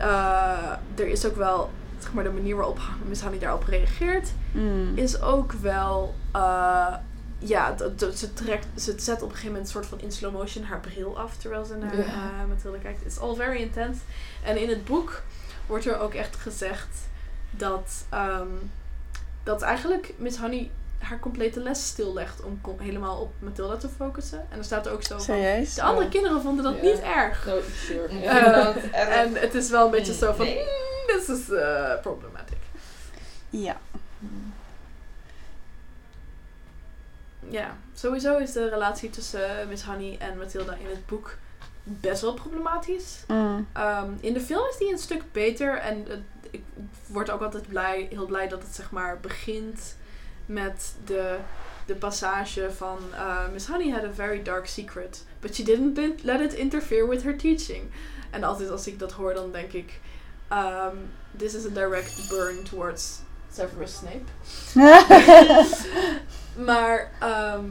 uh, er is ook wel, zeg maar, de manier waarop Miss Honey daarop reageert, Mm. is ook wel, uh, ja, ze, trekt, ze zet op een gegeven moment een soort van in slow motion haar bril af terwijl ze naar Ja. uh, Mathilde kijkt. It's all very intense. En in het boek wordt er ook echt gezegd dat, ehm, dat eigenlijk Miss Honey haar complete les stillegt om com- helemaal op Mathilda te focussen. En er staat er ook zo van, Serieus? de andere kinderen vonden dat Ja. niet erg. No, sure. Ik Eh, vind *laughs* dat erg. En het is wel een beetje zo van. "Mm, this is uh, problematic. Ja. Ja, sowieso is de relatie tussen eh, Miss Honey en Mathilda in het boek best wel problematisch. Mm. Ehm, in de film is die een stuk beter en eh, ik word ook altijd blij, heel blij dat het zeg maar begint met de, de passage van uh, Miss Honey had a very dark secret, but she didn't let- it interfere with her teaching. En altijd als ik dat hoor, dan denk ik, um, this is a direct burn towards Severus Snape. *laughs* Maar ehm,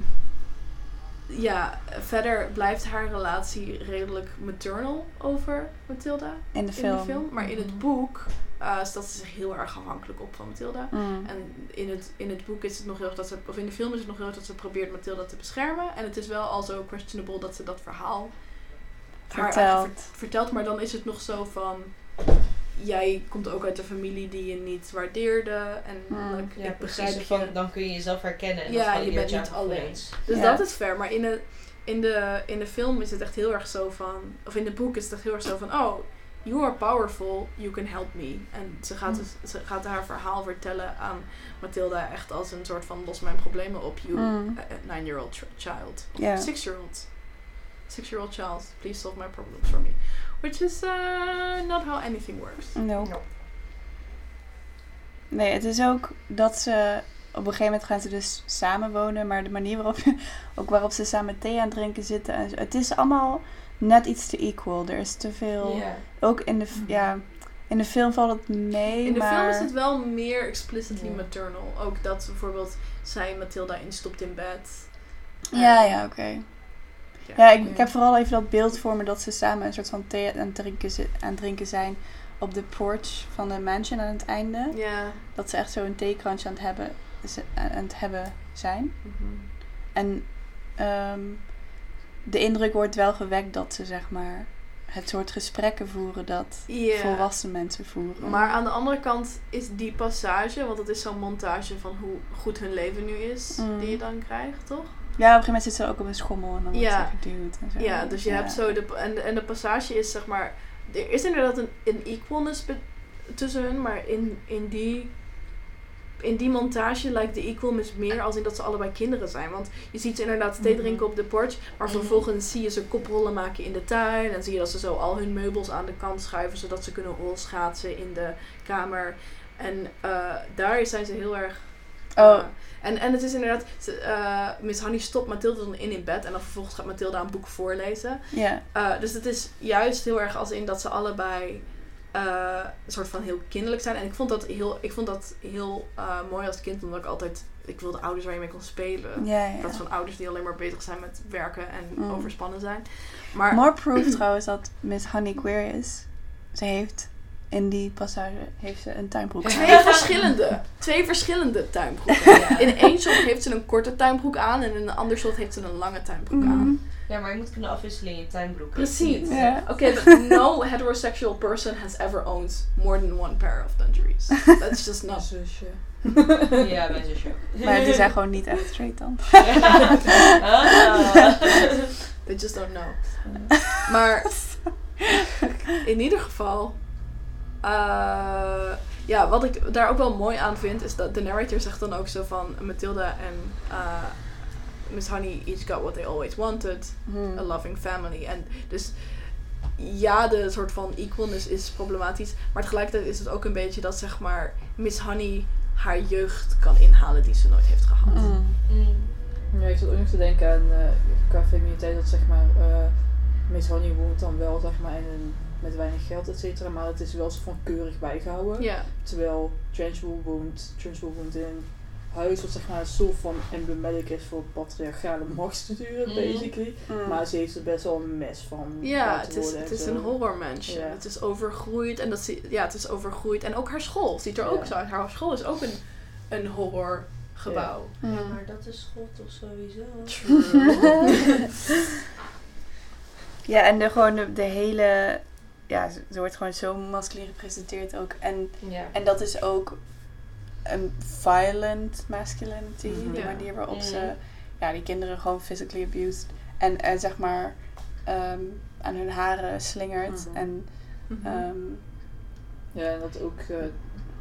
ja, verder blijft haar relatie redelijk maternal over Mathilda In de in film. de film. Maar in het boek eh, stelt ze zich heel erg afhankelijk op van Mathilda. Mm. En in het, in het boek is het nog heel erg dat ze, of in de film is het nog heel erg dat ze probeert Mathilda te beschermen. En het is wel al zo questionable dat ze dat verhaal Vertelt. ver- vertelt. Maar dan is het nog zo van, jij komt ook uit een familie die je niet waardeerde. En Mm. Ja, ik precies. begrijp Van, je. dan kun je jezelf herkennen. En Ja, je bent niet alleen. Dus Ja. dat is fair. Maar in de, in, de, in de film is het echt heel erg zo van... Of in het boek is het echt heel erg zo van... Oh, You are powerful, you can help me. En ze gaat, dus, ze gaat haar verhaal vertellen aan Matilda echt als een soort van los mijn problemen op you, Mm. a nine-year-old tr- child. Of Ja. Six-year-old. Six-year-old child, please solve my problems for me. Which is uh, not how anything works. Nope. Nee, het is ook dat ze... Op een gegeven moment gaan ze dus samen wonen. Maar de manier waarop, *laughs* ook waarop ze samen thee aan het drinken zitten. Het is allemaal net iets te equal. Er is te veel... Ook in de, Mhm. ja, in de film valt het mee, In de maar... film is het wel meer explicitly maternal. Ook dat bijvoorbeeld zij Matilda instopt in bed. Ja, ja, oké. ja. Ja, ik, ik heb vooral even dat beeld voor me dat ze samen een soort van thee aan het drinken, aan het drinken zijn op de porch van de mansion aan het einde. Ja. Dat ze echt zo een theekransje aan het hebben, aan het hebben zijn. Mhm. En ehm, de indruk wordt wel gewekt dat ze zeg maar het soort gesprekken voeren dat volwassen mensen voeren. Maar aan de andere kant is die passage, want dat is zo'n montage van hoe goed hun leven nu is, Mm. die je dan krijgt, toch? ja, op een gegeven moment zit ze ook op een schommel en dan wordt ze geduwd en zo. Ja, dus je hebt zo de. En, de- en de passage is zeg maar. Er is inderdaad een, een equalness tussen hun, maar in, in die. In die montage lijkt de equalness meer als in dat ze allebei kinderen zijn. Want je ziet ze inderdaad thee Mhm. drinken op de porch. Maar Mhm. vervolgens zie je ze koprollen maken in de tuin. En zie je dat ze zo al hun meubels aan de kant schuiven. Zodat ze kunnen rolschaatsen in de kamer. En eh, daar zijn ze heel erg Oh, uh, en, en het is inderdaad, eh, Miss Honey stopt Mathilde dan in in bed en dan vervolgens gaat Mathilde een boek voorlezen. ja. Uh, dus het is juist heel erg als in dat ze allebei uh, een soort van heel kinderlijk zijn. En ik vond dat heel, ik vond dat heel uh, mooi als kind, omdat ik altijd, ik wilde ouders waar je mee kon spelen. Ja, In ja. plaats van ouders die alleen maar bezig zijn met werken en Mm. overspannen zijn. Maar More proof trouwens dat Miss Honey queer is. Ze heeft in die passage heeft ze een tuinbroek. twee *laughs* verschillende, twee verschillende tuinbroeken. *laughs* In één shot heeft ze een korte tuinbroek aan en in een ander shot heeft ze een lange tuinbroek aan. Mhm. Ja, maar je moet kunnen afwisselen in je tuinbroek. Precies. Ja. Okay, but no heterosexual person has ever owned more than one pair of dungarees. That's just Mijn not. zusje. *laughs* Ja, mijn zusje ook. Maar die zijn gewoon niet echt straight dan. Ah. They just don't know. Maar in ieder geval, eh, ja, wat ik daar ook wel mooi aan vind, is dat de narrator zegt dan ook zo van Matilda en eh, Miss Honey each got what they always wanted. Hmm. a loving family. En dus ja, de soort van equalness is problematisch. Maar tegelijkertijd is het ook een beetje dat zeg maar Miss Honey haar jeugd kan inhalen die ze nooit heeft gehad. Mm. Mm. Ja, ik zat ook nog te denken aan uh, qua femininiteit dat zeg maar uh, Miss Honey woont dan wel zeg maar in een, met weinig geld et cetera, maar het is wel zo van keurig bijgehouden. Ja. Terwijl Trunchbull woont, Trunchbull woont in een huis wat zeg maar een soort van emblematic is voor patriarchale *laughs* machtsstructuren Mhm. basically. Mm. Maar ze heeft er best wel een mes van. Ja, het is, het is een horror mansion. Ja. Het is overgroeid en dat zie, ja, het is overgroeid. En ook haar school ziet er ook zo uit. Haar school is ook een, een horror gebouw. Ja, Mm. maar dat is school toch sowieso? *laughs* *laughs* Ja, en de, gewoon de, de hele... Ja, ze, ze wordt gewoon zo masculin gepresenteerd ook. En, Ja. en dat is ook een violent masculinity. Mhm. De manier waarop Mhm. ze ja, die kinderen gewoon physically abused. En, en zeg maar ehm, aan hun haren slingert. Mhm. En Mhm. ehm, Ja, en dat ook eh,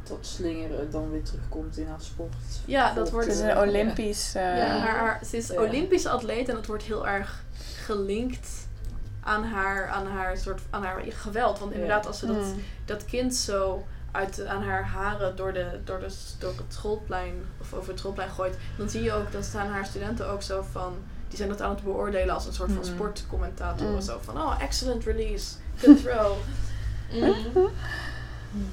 dat slingeren dan weer terugkomt in haar sport. Ja, dat wordt- het is een Olympisch... eh, Ja, haar, haar- ze is Ja. Olympisch atleet en dat wordt heel erg gelinkt aan haar, aan haar, soort, aan haar geweld. Want inderdaad, als ze dat, mm. dat kind zo uit, aan haar haren door, de, door, de, door het schoolplein of over het schoolplein gooit, dan zie je ook, dan staan haar studenten ook zo van, die zijn dat aan het beoordelen als een soort van Mhm. sportcommentator. Mm. Zo van, oh, excellent release, good throw. *laughs* Mm.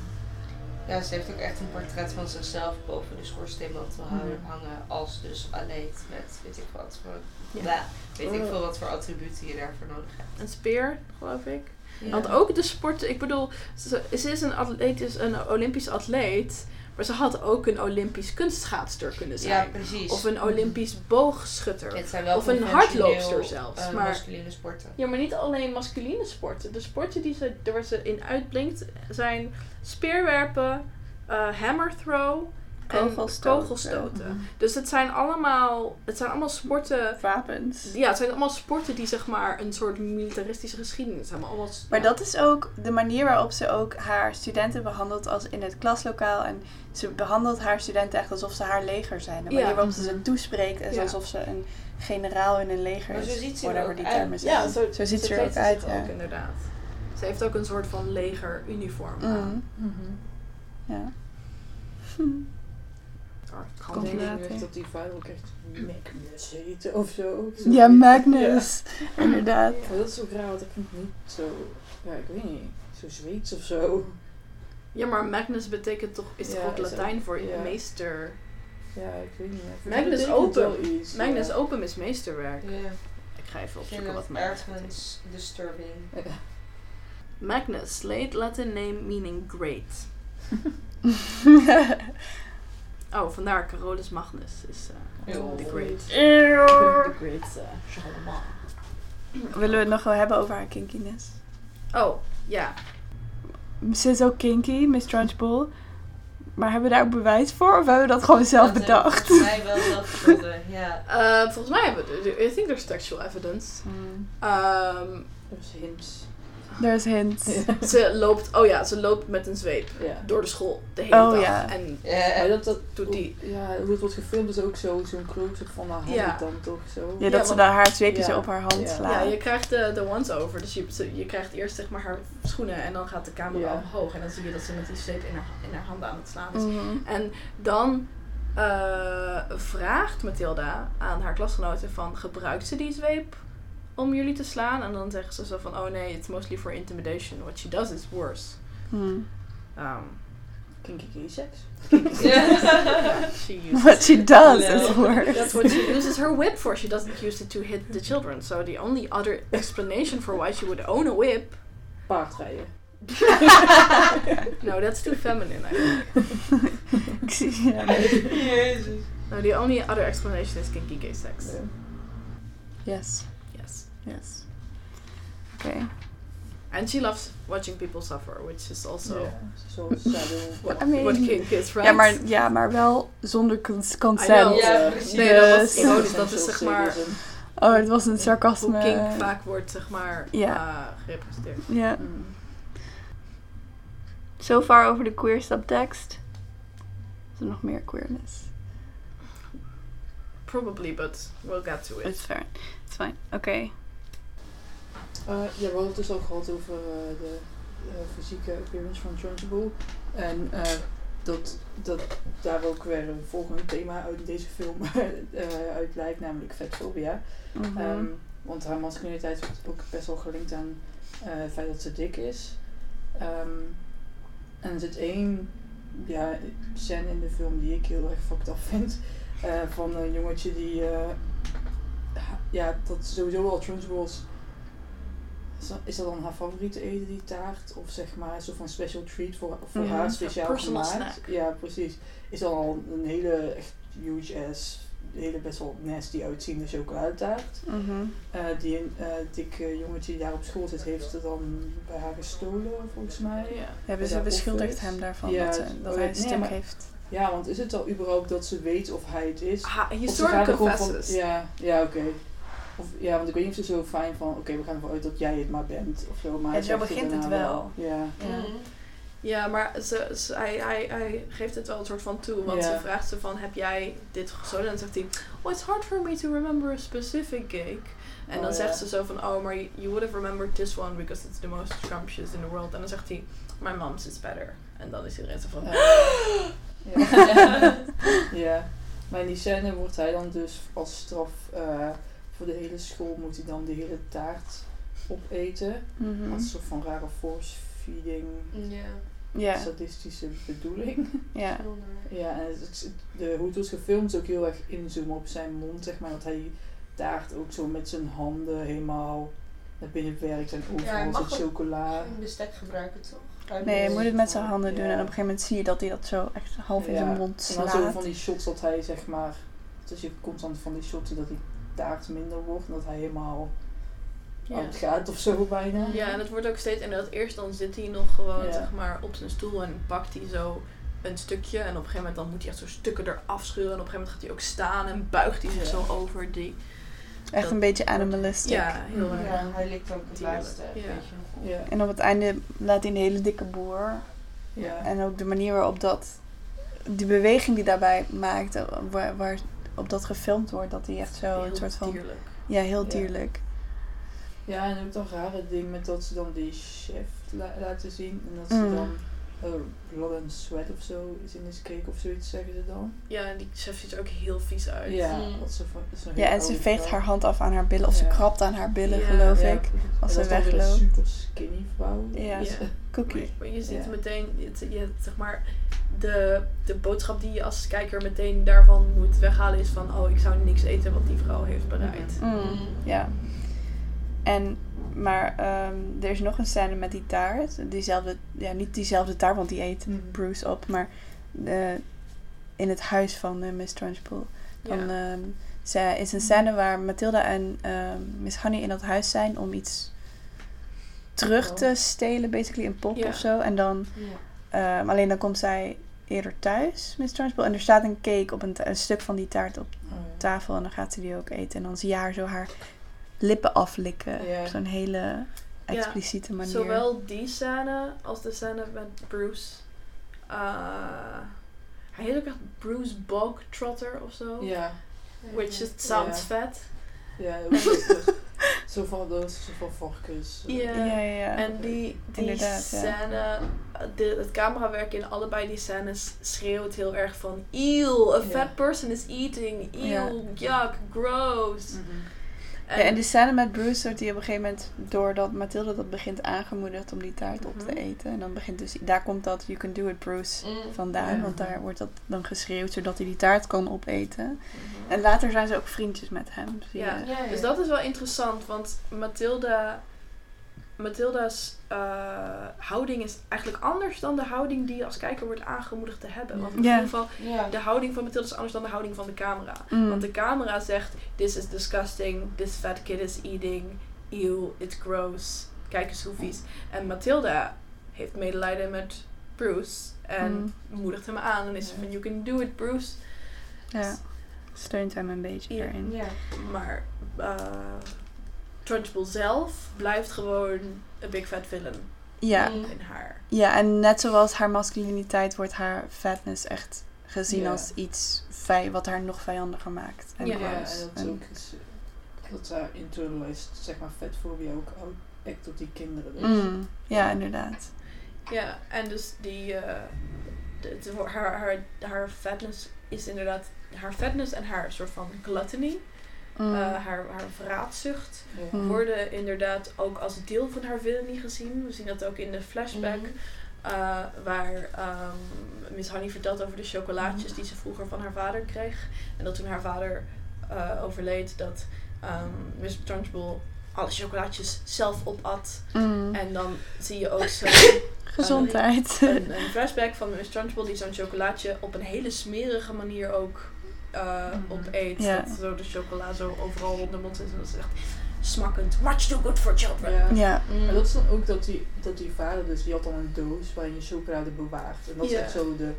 Ja, ze heeft ook echt een portret van zichzelf boven de schoorsteenmantel hangen als dus aleet met weet ik wat voor, Ja. Weet ik Oh. veel wat voor attributen je daarvoor nodig hebt. Een speer, geloof ik. Ja. Want ook de sport, ik bedoel, ze, ze is een, atleet, is een Olympisch atleet, maar ze had ook een Olympisch kunstschaatster kunnen ja, zijn. precies. of een Olympisch boogschutter. Het zijn wel of een hardloopster zelfs, eh, maar- masculine sporten. Ja, maar niet alleen masculine sporten. De sporten die ze, waar ze in uitblinkt zijn speerwerpen, eh hammer throw en Kogelstoten. kogelstoten. Dus het zijn allemaal, het zijn allemaal sporten. Wapens. Ja, het zijn allemaal sporten die zeg maar een soort militaristische geschiedenis hebben. Allemaal, Maar dat is ook de manier waarop ze ook haar studenten behandelt als in het klaslokaal. En ze behandelt haar studenten echt alsof ze haar leger zijn. De manier Ja. waarop ze ze toespreekt is Ja. alsof ze een generaal in een leger Maar is. zo ziet ze er whatever ook die uit. termen zijn. Ja, zo, Zo ziet ze er ook uit, ook, inderdaad. Ze heeft ook een soort van legeruniform aan. Mhm. Mhm. Ja. Het *laughs* Ik denk dat die vader ook echt Magnus heette of zo. ja, Magnus. Inderdaad. Maar dat is ook raar, want dat klinkt niet zo, ja, ik weet niet, zo Zweeds of zo. Ja, maar Magnus betekent toch, is toch Ja, ook Latijn voor ja. meester. Ja, ik weet niet. Magnus wel iets, Magnus ja. Opum is meesterwerk. Ja. Ik ga even Ik vind opzoeken wat het Magnus betekent. disturbing. Ja. Magnus, late Latin name meaning great. *laughs* *laughs* Oh, vandaar Carolus Magnus is eh Oh. the great. The great uh, Charlemagne. Willen we het nog wel hebben over haar kinkiness? Oh, ja. Ze is ook kinky, Miss Trunchbull. Maar hebben we daar ook bewijs voor? Of hebben we dat gewoon zelf Dat bedacht? volgens mij wel zelf gevonden, *laughs* ja. Eh, volgens mij hebben we, I think there's textual evidence. Hmm. Ehm, Dus hints. There's hints. *laughs* ze loopt, oh ja, ze loopt met een zweep Ja. door de school de hele Oh, dag. ja. En Ja, dat, dat, doet die, ja, hoe het wordt gefilmd is ook zo, zo'n close-up van haar hand Ja. dan toch zo. Ja, Ja, dat ze daar haar zweepjes Ja. op haar hand Ja. slaat. ja, je krijgt de, de once-over. Dus je, je krijgt eerst zeg maar haar schoenen en dan gaat de camera Ja. omhoog. En dan zie je dat ze met die zweep in haar, in haar handen aan het slaan is. Mhm. En dan eh, vraagt Mathilda aan haar klasgenoten van gebruikt ze die zweep om jullie te slaan? En dan zeggen ze zo van oh nee, it's mostly for intimidation. What she does is worse. Hmm. Um, Kinky gay *laughs* sex. she *laughs* uses What she does No. is worse. That's what she uses her whip for. She doesn't use it to hit the children. So the only other explanation for why she would own a whip, Paardrijden. *laughs* no, that's too feminine. I think. Ik zie-. Jezus. No, the only other explanation is kinky gay sex. Ja. Yes, Yes. Oké. and she loves watching people suffer, which is also zoals saddle. what, I mean- what kink is, right? Ja, maar, ja, maar wel zonder consent. know. Ja, Ja, precies. Nee, dat was Dus- ironisch. Dat is zeg maar Oh, het was een hoe sarcasme. kink vaak wordt zeg maar Ja. eh, gerepresenteerd. Ja. Mm. So far over de queer subtext. Is er nog meer queerness? Probably, but we'll get to it. It's fair. It's fine. Oké. Eh, ja, we hadden het dus al gehad over eh, de eh, fysieke appearance van Trunchbull. En dat, dat daar ook weer een volgende thema uit deze film *laughs* uit blijkt, namelijk vetfobia. Mhm. Ehm, want haar masculiniteit wordt ook best wel gelinkt aan het feit dat ze dik is. Ehm, en er zit één ja, scène in de film die ik heel erg fucked up vind. van een jongetje die, ja, dat sowieso al dat- Is dat dan haar favoriete eten, die taart? Of zeg maar soort van special treat voor, voor Mhm. haar speciaal gemaakt? snack. Ja, precies. Is dan al een hele echt huge ass, hele best wel nasty uitziende chocoladetaart. Mhm. Eh, die een eh, dikke jongetje die daar op school zit, heeft het dan bij haar gestolen, volgens mij. Ja. Hebben ze het- hem daarvan Ja, dat, ze, dat oh, hij ja, een nee, stuk maar- heeft? Ja, want is het al überhaupt dat ze weet of hij het is? Van- confesses. ja, ja oké. Of Ja, want ik weet niet of ze zo fijn van, oké, we gaan ervan uit dat jij het maar bent, of zo. Maar En zo begint het wel. Ja. Ja. Mhm. Ja, maar ze, ze- hij, hij, hij geeft het wel een soort van toe. Want ze vraagt ze van, heb jij dit gestolen? En dan zegt hij, oh, it's hard for me to remember a specific cake. En Oh, dan ja. zegt ze zo van, oh, maar you would have remembered this one because it's the most scrumptious in the world. En dan zegt hij, my mom's is better. En dan is iedereen zo van, Ja. *laughs* ja. Maar in die scène wordt hij dan dus als straf eh, voor de hele school moet hij dan de hele taart opeten. Mhm. Dat is een soort van rare force feeding, Ja. Ja, sadistische bedoeling. ja. Ja, en het, het- de, hoe het was gefilmd is ook heel erg inzoomen op zijn mond, zeg maar. Dat hij taart ook zo met zijn handen helemaal naar binnen werkt en hij overal zit chocola. Geen bestek gebruiken, toch? Hij Nee, je moet het met zijn handen doen Ja. en op een gegeven moment zie je dat hij dat zo echt half in zijn mond En dan zo slaat. van die shots dat hij zeg maar, dus je constant van die shots dat die taart minder wordt en dat hij helemaal ja. uitgaat of zo bijna. Ja, en het wordt ook steeds, en dat eerst dan zit hij nog gewoon Ja. zeg maar op zijn stoel en pakt hij zo een stukje. En op een gegeven moment dan moet hij echt zo stukken eraf scheuren. En op een gegeven moment gaat hij ook staan en buigt hij zich Ja. zo over die. Echt Dat een beetje animalistic. Ja, heel Mhm. erg. Ja, hij likt ook het laatste Ja. beetje. Ja. En op het einde laat hij een hele dikke boer. Ja. En ook de manier waarop dat, die beweging die daarbij maakt, waar, waar op dat gefilmd wordt, dat hij echt zo Heel een soort van, dierlijk. ja, heel dierlijk. Ja, en ook dat rare ding met dat ze dan die chef la- laten zien. En dat ze Mm. dan oh, blood and sweat of zo is in this cake of zoiets zeggen ze dan. Ja, en die chef ziet er ook heel vies uit. Ja, Mm. dat ze dat een Ja, en ze veegt vrouw. haar hand af aan haar billen, of ze krabt aan haar billen, Ja. geloof Ja, ik. Als en ze weer een wegloopt. super skinny vrouw. Ja, cookie. Maar je ziet meteen, het, je, zeg maar, de, de boodschap die je als kijker meteen daarvan moet weghalen is van, oh, ik zou niks eten wat die vrouw heeft bereid. Mhm. Mm, ja. En, maar ehm, er is nog een scène met die taart. Diezelfde, ja, niet diezelfde taart, want die eet Mhm. Bruce op, maar in het huis van eh, Miss Trunchbull. Dan ehm, ze, is een scène waar Matilda en ehm, Miss Honey in dat huis zijn om iets terug te stelen, basically een pop Ja. of zo. En dan, Ja. ehm, alleen dan komt zij eerder thuis, Miss Trunchbull. En er staat een cake op een, stuk van die taart op Oh, ja. tafel en dan gaat ze die ook eten. En dan zie je haar zo haar lippen aflikken. Ja. Op zo'n hele expliciete manier. Zowel die scène als de scène met Bruce. eh, hij heet ook echt Bruce Bogtrotter of zo. Ja, Which sounds vet. Ja. ook *laughs* zo- van dood, zo van varkens. Ja. Ja. En die, die Inderdaad, ja. scène, de, het camerawerk in allebei die scènes schreeuwt heel erg van Ew, a Ja. fat person is eating. Ew, yuck, gross. Mhm. Ja, en die scène met Bruce wordt die op een gegeven moment, doordat Mathilde dat begint aangemoedigd om die taart op te Mhm. eten. En dan begint dus, daar komt dat You Can Do It Bruce Mm. vandaan. Want daar wordt dat dan geschreeuwd, zodat hij die taart kan opeten. Mhm. En later zijn ze ook vriendjes met hem. Zie Ja. je. Ja, ja. Dus dat is wel interessant, want Mathilda, Mathilda's eh, houding is eigenlijk anders dan de houding die je als kijker wordt aangemoedigd te hebben. Want in ieder geval, de houding van Mathilda is anders dan de houding van de camera. Mm. Want de camera zegt, this is disgusting, this fat kid is eating, ew, it's gross, kijk eens hoe vies. En Mathilda heeft medelijden met Bruce en Mm. moedigt hem aan en is van, you can do it Bruce. Ja. Steunt hem een beetje Ja. erin. Ja. Maar uh, Trunchbull zelf blijft gewoon een big fat villain Ja. In haar. ja, en net zoals haar masculiniteit wordt haar fatness echt gezien Ja. als iets vij wat haar nog vijandiger maakt. En Ja. Ja, gross. en dat En- ook is, dat haar internalized, zeg maar, vetfobie ook act op die kinderen. Dus. Mm, ja, inderdaad. Ja, en dus die, eh, de, de- haar, haar, haar fatness is inderdaad, haar fatness en haar soort van gluttony, Mm. eh, haar, haar vraatzucht, Ja. Mm. worden inderdaad ook als deel van haar villainy gezien. We zien dat ook in de flashback. Mhm. Uh, waar ehm, Miss Honey vertelt over de chocolaatjes die ze vroeger van haar vader kreeg. En dat toen haar vader uh, overleed, dat ehm, Miss Trunchbull alle chocolaatjes zelf opat. Mm. En dan zie je ook zo *laughs* Gezondheid. een, een flashback van Miss Trunchbull die zo'n chocolaatje op een hele smerige manier ook uh, Mhm. opeet. Ja. Dat zo de chocola zo overal rond de mond zit. En dat is echt smakkend. Much too good for children. Ja. ja. Mm. Maar dat is dan ook dat die, dat die vader, dus die had dan een doos waarin je chocolade bewaart. En dat is Ja. echt zo de,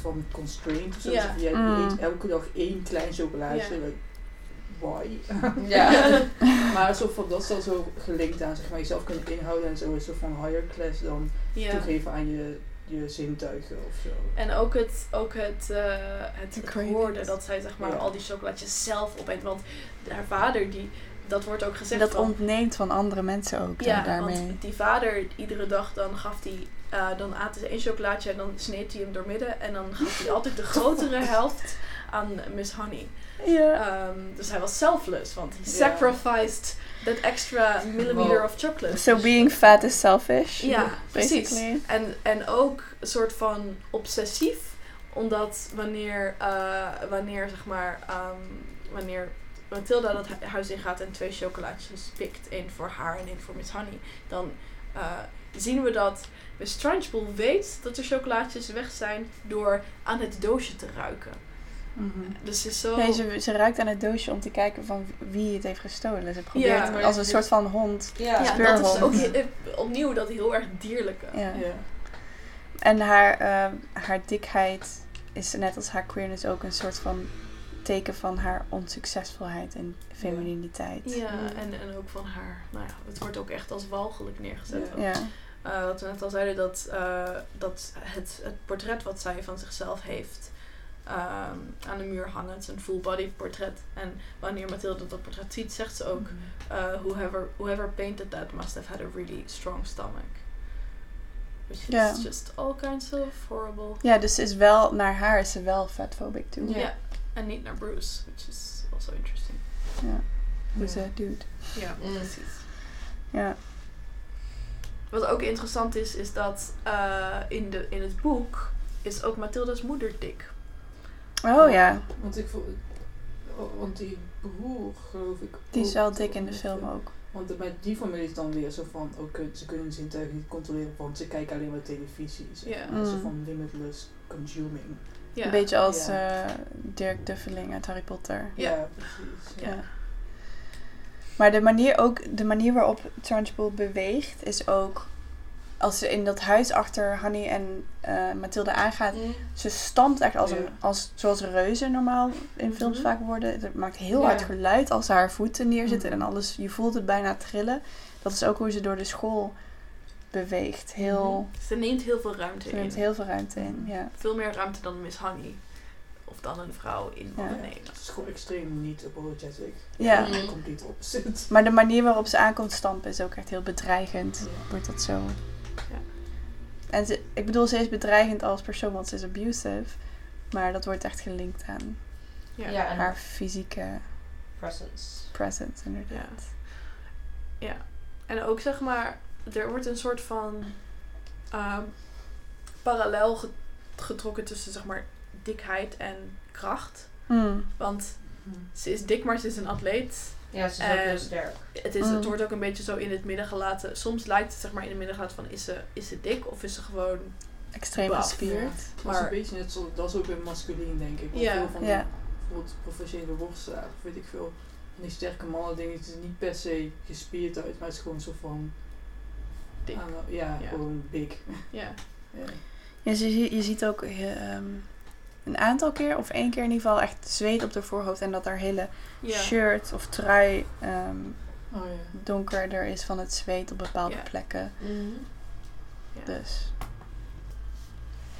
van constraint of zo. Jij Mm. eet elke dag één klein chocolaatje. Ja. like, why? Ja. *laughs* *laughs* maar zo van, dat is dan zo gelinkt aan zeg maar, jezelf kunnen inhouden en zo. Een soort van higher class dan Ja. toegeven aan je, je zintuigen of zo. En ook het, ook het, eh het, het hoorde dat zij zeg maar Ja. al die chocolaatjes zelf opeet. Want haar vader, die, dat wordt ook gezegd Dat van... ontneemt van andere mensen ook ja, hè, daarmee. want die vader, iedere dag dan gaf hij... eh, dan aten ze één chocolaatje en dan sneed hij hem doormidden. En dan gaf hij altijd de *laughs* grotere helft aan Miss Honey. Ja. Ehm, dus hij was selfless, want he Ja. sacrificed that extra millimeter Wow. of chocolate. so being fat is selfish. Ja, precies. En, en ook een soort van obsessief. Omdat wanneer, eh, wanneer zeg maar, ehm, wanneer Mathilda dat hu- huis ingaat en twee chocolaatjes pikt, één voor haar en één voor Miss Honey, dan eh, zien we dat Miss Trunchbull weet dat de chocolaatjes weg zijn door aan het doosje te ruiken. Mhm. Dus ze is zo... Nee, ze, ze ruikt aan het doosje om te kijken van wie het heeft gestolen. Ze probeert Ja, maar als een soort van hond. Ja. ja, dat is speurhond. ook eh, opnieuw dat heel erg dierlijke. Ja. Ja. En haar, ehm, haar dikheid is net als haar queerness ook een soort van teken van haar onsuccesvolheid en femininiteit. Ja, Mm. en, en ook van haar. Nou ja, het wordt ook echt als walgelijk neergezet. Ja. Ja. Eh, wat we net al zeiden, dat, eh, dat het, het portret wat zij van zichzelf heeft aan de muur hangen. Het is een full body portret. En wanneer Mathilde dat portret ziet, zegt ze ook: uh, whoever, whoever painted that must have had a really strong stomach. Which is Ja. just all kinds of horrible. ja, dus ze is wel, naar haar is ze wel fatphobic toe. Ja. En niet naar Bruce, which is also interesting. Ja. Dus eh, dude. Ja, Mm. precies. Ja. Wat ook interessant is, is dat eh, in, de, in het boek is ook Mathilda's moeder dik. Oh ja, Want ik voel... oh, Want die broer, geloof ik. die is wel dik in de film ook. Want bij die familie is dan weer zo van, ook, ze kunnen zintuigen niet controleren, want ze kijken alleen maar televisie. Zo Ja. van, Zo Mm. van limitless consuming. Ja. Een beetje als Ja. eh, Dirk Duffeling uit Harry Potter. Ja. precies. Ja. Ja. Maar de manier, ook, de manier waarop Trunchbull beweegt is ook... Als ze in dat huis achter Hanny en eh Mathilde aangaat... Mm. Ze stampt echt als Ja. een, als, zoals reuzen normaal in films Mhm. vaak worden. Het maakt heel Ja. hard geluid als ze haar voeten neerzitten Mhm. en alles. Je voelt het bijna trillen. Dat is ook hoe ze door de school beweegt. Heel, Ze neemt heel veel ruimte ze neemt in. heel veel ruimte in. Ja. Veel meer ruimte dan Miss Honey. Of dan een vrouw in Ja. Het is gewoon extreem niet apologetic. Ja. Mhm. Complete opposite. Maar de manier waarop ze aankomt stampen is ook echt heel bedreigend. Ja. Wordt dat zo. Ja. En ze, ik bedoel, ze is bedreigend als persoon, want ze is abusive. Maar dat wordt echt gelinkt aan Ja. Ja, haar fysieke presence. presence, inderdaad. Ja. En ook zeg maar, er wordt een soort van ehm, parallel ge- getrokken tussen zeg maar dikheid en kracht. Hmm. Want ze is dik, maar ze is een atleet. Ja, ze is ook heel En- sterk. Het, is, het wordt ook een beetje zo in het midden gelaten. Soms lijkt het zeg maar in het midden gelaten van is ze, is ze dik of is ze gewoon... Extreem gespierd. Dat is Maar- een beetje net zo, dat is ook weer masculien denk ik. Want Ja. veel van Ja. bijvoorbeeld professionele worstelaars, of weet ik veel, van die sterke mannen dingen, het is niet per se gespierd uit, maar het is gewoon zo van, Dik. ja, Ja. gewoon big. Ja. Ja. Ja, je, je ziet ook eh, ehm, een aantal keer, of één keer in ieder geval, echt zweet op de voorhoofd. En dat haar hele Ja. shirt of trui ehm, Oh ja. donkerder is van het zweet op bepaalde Ja. plekken. Mhm. Ja. Dus.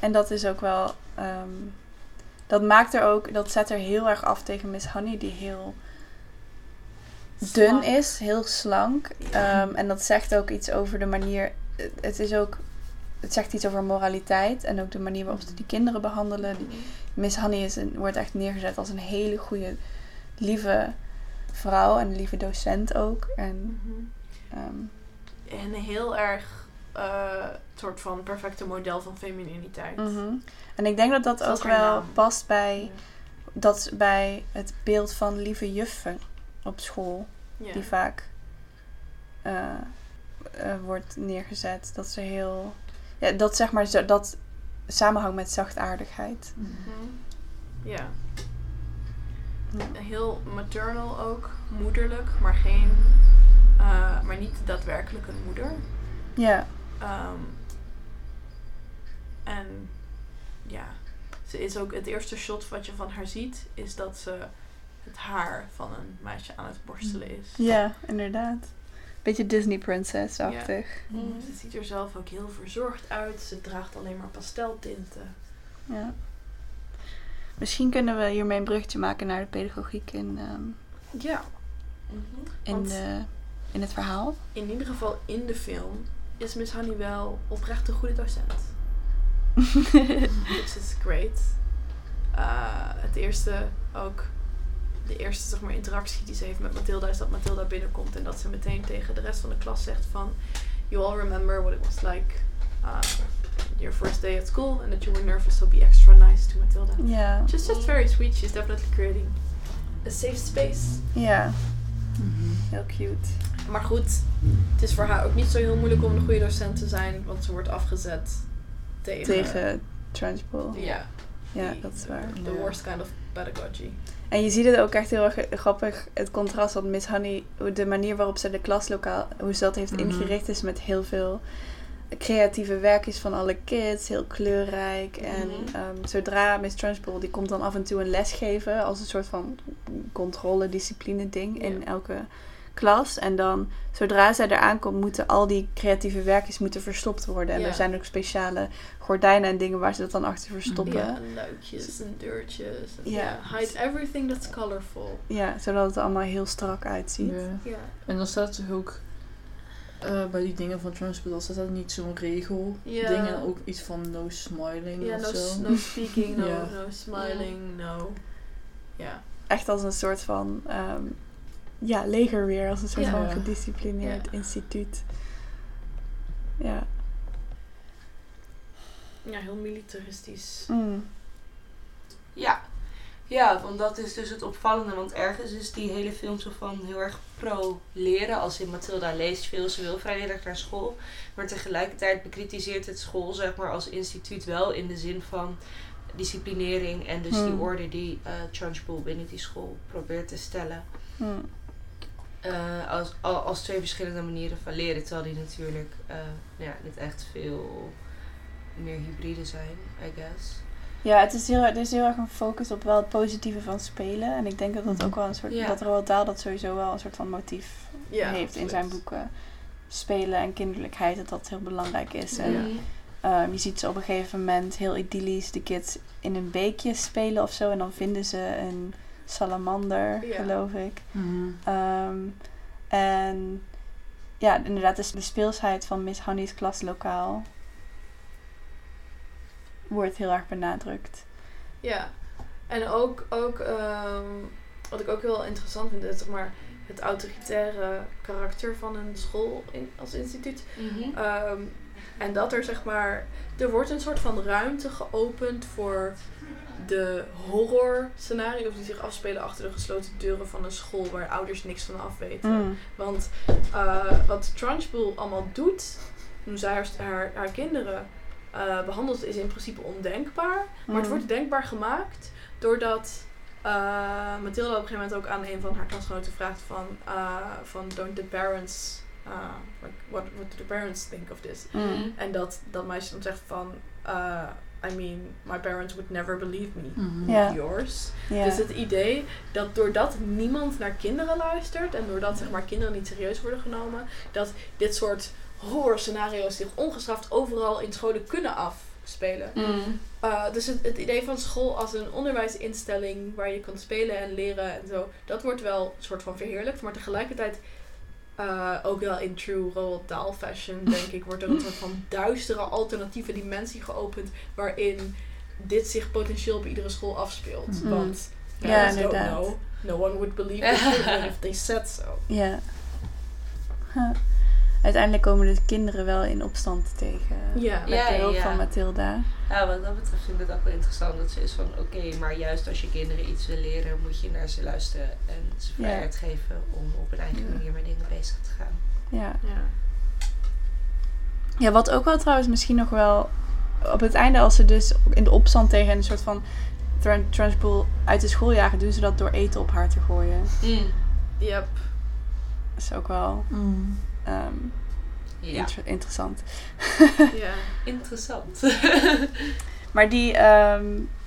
En dat is ook wel. ehm, dat maakt er ook. Dat zet er heel erg af tegen Miss Honey, die heel dun Slank. is, heel slank. Ehm, en dat zegt ook iets over de manier. Het is ook. Het zegt iets over moraliteit en ook de manier waarop ze die kinderen behandelen. Die, Miss Honey is een, wordt echt neergezet als een hele goede, lieve vrouw en een lieve docent ook. En, ehm, En een heel erg eh, soort van perfecte model van femininiteit. mhm. en ik denk dat dat ook wel naam. past bij, dat bij het beeld van lieve juffen op school. Ja. Die vaak eh, eh, wordt neergezet. Dat ze heel. Ja, dat zeg maar zo, dat samenhangt met zachtaardigheid. Ja. Ja. Heel maternal ook, moederlijk, maar geen, eh, maar niet daadwerkelijk een moeder. Ja, Ehm, en ja, ze is ook het eerste shot wat je van haar ziet, is dat ze het haar van een meisje aan het borstelen is. ja, inderdaad. Beetje Disney princess-achtig. Mhm. Ze ziet er zelf ook heel verzorgd uit. Ze draagt alleen maar pasteltinten. Ja. Misschien kunnen we hiermee een bruggetje maken naar de pedagogiek in, ehm, Ja, Mhm. in, Want- de, in het verhaal. in ieder geval in de film is Miss Honey wel oprecht een goede docent. *laughs* Which is great. Uh, het eerste ook, de eerste zeg maar, interactie die ze heeft met Mathilda is dat Mathilda binnenkomt en dat ze meteen tegen de rest van de klas zegt van You all remember what it was like uh, your first day at school and that you were nervous, so be extra nice to Mathilda. ja, She's just very sweet. She's definitely creating a safe space. ja, heel cute. Maar goed, het is voor haar ook niet zo heel moeilijk om een goede docent te zijn, want ze wordt afgezet tegen, Tegen Transpool. ja, Ja, dat is waar. the worst kind of pedagogy. En je ziet het ook echt heel erg grappig, het contrast. Want Miss Honey, de manier waarop ze de klaslokaal, hoe ze dat heeft Mhm. ingericht, is met heel veel creatieve werkjes van alle kids, heel kleurrijk. En Mhm. ehm, zodra Miss Trunchbull, die komt dan af en toe een les geven als een soort van controle, discipline ding in Ja. elke klas. En dan, zodra zij eraan komt, moeten al die creatieve werkjes moeten verstopt worden. En Ja. er zijn ook speciale gordijnen en dingen waar ze dat dan achter verstoppen. Ja, en luikjes en deurtjes. En, Ja. Hide everything that's colorful. Ja, zodat het er allemaal heel strak uitziet. Ja. En dan staat er ook eh, bij die dingen van Transport, staat er niet zo'n regel Ja. ding en ook iets van no smiling Ja, of no, zo. no speaking, no, *laughs* no smiling, no. Ja. Echt als een soort van ehm, ja, legerweer, als een soort Ja. van gedisciplineerd Ja. instituut. Ja. Ja, heel militaristisch. Mm. Ja. Ja, want dat is dus het opvallende. Want ergens is die hele film zo van heel erg pro-leren. Als in Mathilda leest veel, ze wil vrijwillig naar school. Maar tegelijkertijd bekritiseert het school zeg maar, als instituut wel in de zin van disciplinering. En dus die Hmm. orde die eh Trunchbull binnen die school probeert te stellen. Mm. eh, als, al- als twee verschillende manieren van leren. Terwijl die natuurlijk eh, ja, niet echt veel meer hybride zijn, I guess. Ja, het is, heel, er is heel erg een focus op wel het positieve van spelen. En ik denk dat dat ook wel een soort. Ja. dat Roald Dahl dat sowieso wel een soort van motief Ja, heeft in zijn boeken. Spelen en kinderlijkheid, dat dat heel belangrijk is. En Ja. Ehm, je ziet ze op een gegeven moment heel idyllisch de kids in een beekje spelen of zo. En dan vinden ze een salamander, Ja. geloof ik. Mhm. Ehm, en ja, inderdaad, dus de speelsheid van Miss Honey's klaslokaal wordt heel erg benadrukt. Ja, en ook, ook ehm, wat ik ook heel interessant vind, is zeg maar, het autoritaire karakter van een school in, als instituut. Mhm. Ehm, en dat er zeg maar, er wordt een soort van ruimte geopend voor de horror scenario's die zich afspelen achter de gesloten deuren van een school waar ouders niks van af weten. Mm. Want eh, wat Trunchbull allemaal doet, hoe zij haar, haar, haar kinderen eh, behandelt, is in principe ondenkbaar. Maar het Mm. wordt denkbaar gemaakt doordat eh Mathilda op een gegeven moment ook aan een van haar klasgenoten vraagt van, eh, van don't the parents, uh, like, what, what do the parents think of this? Mm. En dat dat meisje dan zegt van, eh, I mean, my parents would never believe me. Ja. Yours. Dus het idee dat doordat niemand naar kinderen luistert en doordat zeg maar, kinderen niet serieus worden genomen, dat dit soort horror scenario's zich ongestraft overal in scholen kunnen afspelen. Mm. Uh, dus het, het idee van school als een onderwijsinstelling waar je kan spelen en leren en zo, dat wordt wel een soort van verheerlijkt. Maar tegelijkertijd, uh, ook wel in true Roald Dahl fashion, denk ik, wordt er een soort van duistere alternatieve dimensie geopend waarin dit zich potentieel op iedere school afspeelt. Mhm. Want Ja, inderdaad. know. No one would believe the children if they said so. Ja. Huh. Uiteindelijk komen de kinderen wel in opstand tegen. Ja. Met Ja, de hulp ja. van Mathilda. Ja, wat dat betreft vind ik het ook wel interessant dat ze is van oké, maar juist als je kinderen iets wil leren, moet je naar ze luisteren en ze Ja. vrijheid geven om op hun eigen Ja. manier met dingen bezig te gaan. Ja. Ja. ja, wat ook wel trouwens misschien nog wel... Op het einde als ze dus in de opstand tegen een soort van tran- Trunchbull uit de school jagen... doen ze dat door eten op haar te gooien. Yep. Dat is ook wel Mhm. Ehm, Ja, inter- interessant. Ja. interessant. *laughs* Maar die, ehm,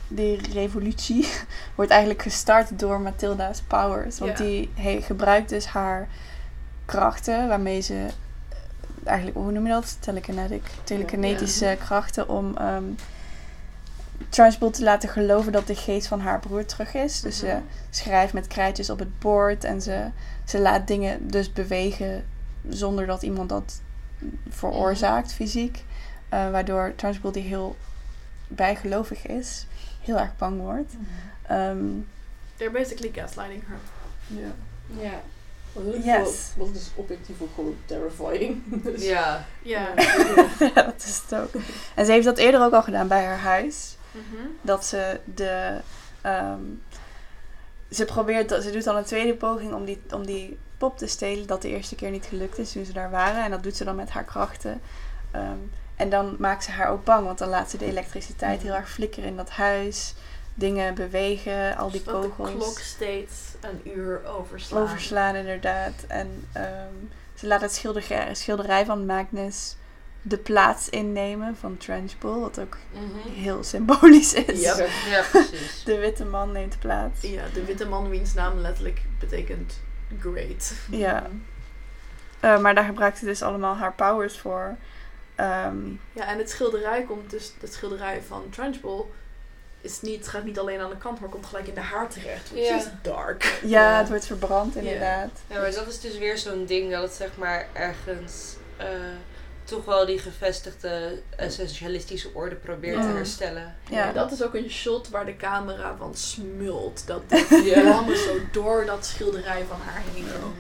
die revolutie *laughs* wordt eigenlijk gestart door Mathilda's powers. Want Ja. die he- gebruikt dus haar krachten, waarmee ze eh, eigenlijk, hoe noem je dat? Telekinetic, telekinetische krachten om ehm Trunchbull te laten geloven dat de geest van haar broer terug is. Dus Mhm. ze schrijft met krijtjes op het bord en ze, ze laat dingen dus bewegen zonder dat iemand dat veroorzaakt fysiek. Eh, waardoor Trunchbull die heel bijgelovig is, heel erg bang wordt. Ehm, They're basically gaslighting her. Ja. Ja. Wat is, Yes. wat is objectief ook gewoon terrifying. *laughs* Dus- Ja. Ja. ja, *laughs* dat is het ook. En ze heeft dat eerder ook al gedaan bij haar huis. Mhm. Dat ze de... ehm, ze probeert, ze doet dan een tweede poging om die, om die pop te stelen. Dat de eerste keer niet gelukt is toen ze daar waren. En dat doet ze dan met haar krachten. Ehm, en dan maakt ze haar ook bang. Want dan laat ze de elektriciteit heel erg flikkeren in dat huis. Dingen bewegen, al die de kogels. klok steeds een uur overslaan. Overslaan, inderdaad. En ehm, ze laat het schilderij, schilderij van Magnus de plaats innemen van Trunchbull, wat ook Mhm. heel symbolisch is. Ja. Ja, precies. *laughs* De witte man neemt de plaats. Ja, de witte man wiens naam letterlijk betekent great. Ja. Eh, maar daar gebruikt ze dus allemaal haar powers voor. Ehm, Ja, en het schilderij komt dus, het schilderij van Trunchbull is niet, gaat niet alleen aan de kant, maar komt gelijk in de haar terecht. Ja. is dark. ja, Ja. het wordt verbrand inderdaad. Ja, maar dat is dus weer zo'n ding dat het zeg maar ergens eh, toch wel die gevestigde essentialistische orde probeert te herstellen. Ja. Ja, dat is ook een shot waar de camera van smult. Dat *laughs* de vlammen zo door dat schilderij van haar heen komen.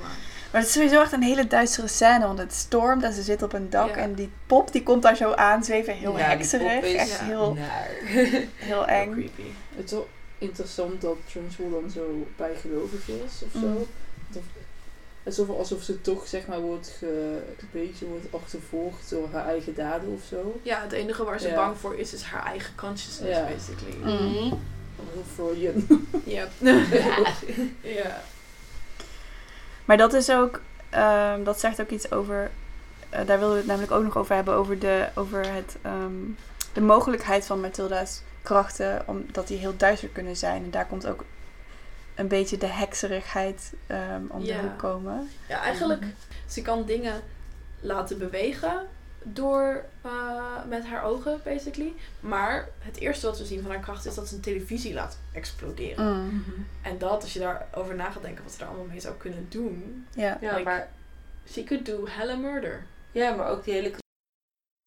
Maar het is sowieso echt een hele duistere scène, want het stormt en ze zit op een dak Ja. en die pop die komt daar zo aanzweven, heel Ja, die hekserig, pop is- echt Ja. heel, heel *laughs* Heel eng. creepy. Het is wel interessant dat Trunchbull dan zo bijgelovig is of zo. Mm. Alsof, alsof, alsof ze toch zeg maar wordt ge, een beetje wordt achtervolgd door haar eigen daden of zo. Ja, het enige waar ze Ja. bang voor is, is haar eigen consciousness, Ja. basically. Mhm. Heel Freudian. Ja. *laughs* ja. Maar dat is ook, ehm, dat zegt ook iets over, eh, daar wilden we het namelijk ook nog over hebben, over, de, over het, ehm, de mogelijkheid van Mathilda's krachten, omdat die heel duister kunnen zijn. En daar komt ook een beetje de hekserigheid ehm, om Ja. de hoek komen. Ja, eigenlijk, ze kan dingen laten bewegen door eh, met haar ogen, basically. Maar het eerste wat we zien van haar kracht is dat ze een televisie laat exploderen. Mm. En dat, als je daarover na gaat denken wat ze daar allemaal mee zou kunnen doen. Ja. Ja, Like- maar, She could do hella murder. ja, maar ook die hele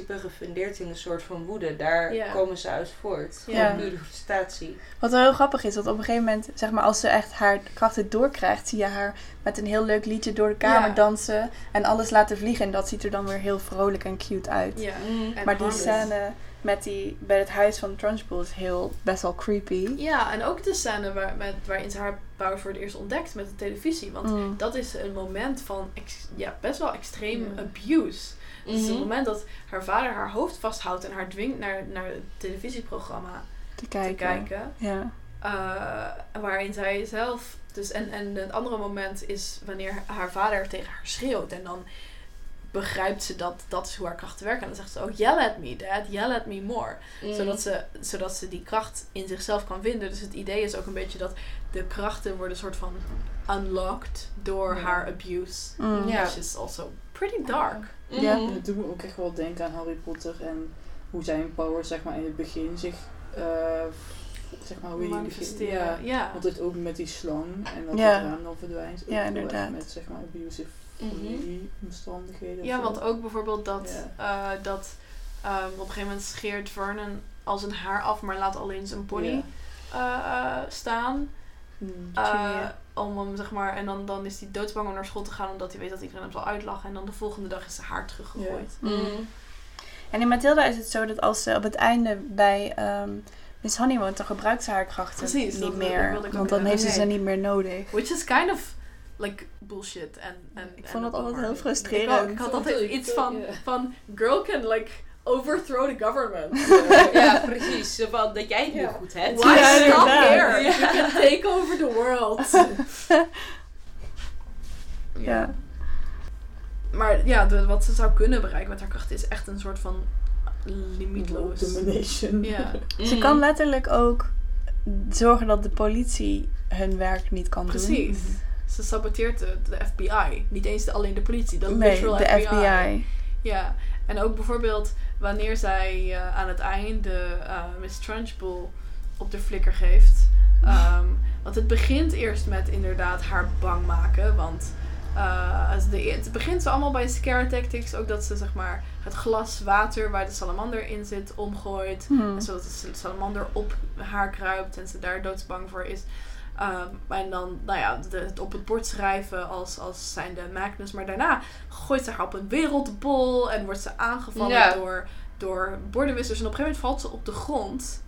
principe gefundeerd in een soort van woede. Daar Ja. komen ze uit voort. Gewoon Ja. pure frustratie. Wat wel heel grappig is, want op een gegeven moment, zeg maar, als ze echt haar krachten doorkrijgt, zie je haar met een heel leuk liedje door de kamer Ja. dansen en alles laten vliegen. En dat ziet er dan weer heel vrolijk en cute uit. Ja. En maar die scène met die, bij het huis van Trunchbull is heel, best wel creepy. Ja, en ook de scène waar, met, waarin ze haar powers voor het eerst ontdekt met de televisie. Want Mm. dat is een moment van ex- ja, best wel extreem Ja. abuse. Het is het Mhm. moment dat haar vader haar hoofd vasthoudt en haar dwingt naar, naar het televisieprogramma te kijken. te kijken. Ja. Eh, waarin zij zelf. Dus, en, en het andere moment is wanneer haar vader tegen haar schreeuwt. En dan begrijpt ze dat dat is hoe haar krachten werken. En dan zegt ze: Oh, yell at me, dad, yell at me more. Mhm. Zodat, ze, zodat ze die kracht in zichzelf kan vinden. Dus het idee is ook een beetje dat de krachten worden soort van unlocked door haar abuse. Mm. Which is also pretty dark. Ja. En het doet me ook echt wel denken aan Harry Potter en hoe zijn powers zeg maar in het begin zich, eh, zeg maar hoe je Manifesteren. ja, Ja. want het ook met die slang en dat Ja. het raam dan verdwijnt. Ook Ja, inderdaad. Met zeg maar abusive Mhm. familieomstandigheden. of Ja, zo. want ook bijvoorbeeld dat, Ja. eh, dat ehm, op een gegeven moment scheert Vernon al zijn haar af, maar laat alleen zijn pony Ja. eh, eh, staan. Hmm. Ja. om hem, zeg maar, en dan, dan is hij doodsbang om naar school te gaan, omdat hij weet dat iedereen hem zal uitlachen. En dan de volgende dag is zijn haar teruggegooid. Mm. Mhm. En in Mathilda is het zo dat als ze op het einde bij ehm Miss Honey woont, dan gebruikt ze haar krachten Precies, niet dat meer. Want dan heeft ze ze niet meer nodig. Which is kind of like bullshit. En, en, Ik vond het ook altijd heel Ik, frustrerend. ook. ik had altijd iets van, ja. van girl can like overthrow the government. *laughs* Ja, precies. Van, dat jij het nu Ja. goed hebt. Why stop inderdaad. here? Ja. You can take over the world. *laughs* Ja. Maar ja, de- wat ze zou kunnen bereiken met haar kracht is echt een soort van limietloos. Domination. Ja. Ze Mhm. kan letterlijk ook zorgen dat de politie hun werk niet kan Precies. doen. Ze saboteert de, de FBI. Niet eens de, alleen de politie, de Nee, de FBI. Ja, en ook bijvoorbeeld wanneer zij eh, aan het einde eh, Miss Trunchbull op de flikker geeft. *laughs* Ehm, want het begint eerst met inderdaad haar bang maken. Want eh, de, het begint zo allemaal bij scare tactics. Ook dat ze zeg maar het glas water waar de salamander in zit omgooit. Hmm. Zodat de salamander op haar kruipt en ze daar doodsbang voor is. Ehm, en dan, nou ja, de- het op het bord schrijven als, als zijnde Magnus. Maar daarna gooit ze haar op een wereldbol en wordt ze aangevallen Ja. door, door bordenwissers. En op een gegeven moment valt ze op de grond.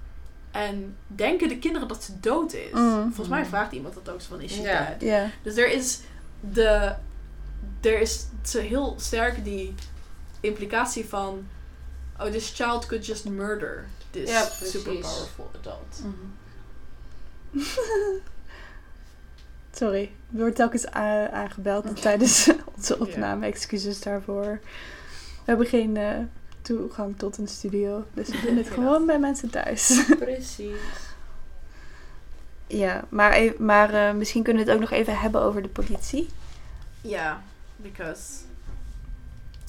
En denken de kinderen dat ze dood is. Mm. Volgens mij vraagt iemand dat ook zo van, is she dead? Ja. Dus er is de... Er is zo heel sterk die implicatie van... Oh, this child could just murder this Ja, super powerful adult. *laughs* Sorry, ik word telkens aangebeld *laughs* tijdens onze opname. Excuses daarvoor. We hebben geen eh, toegang tot een studio. Dus we doen het *laughs* gewoon bij mensen thuis. *laughs* Precies. Ja, maar, e- maar eh, misschien kunnen we het ook nog even hebben over de politie. Ja, because...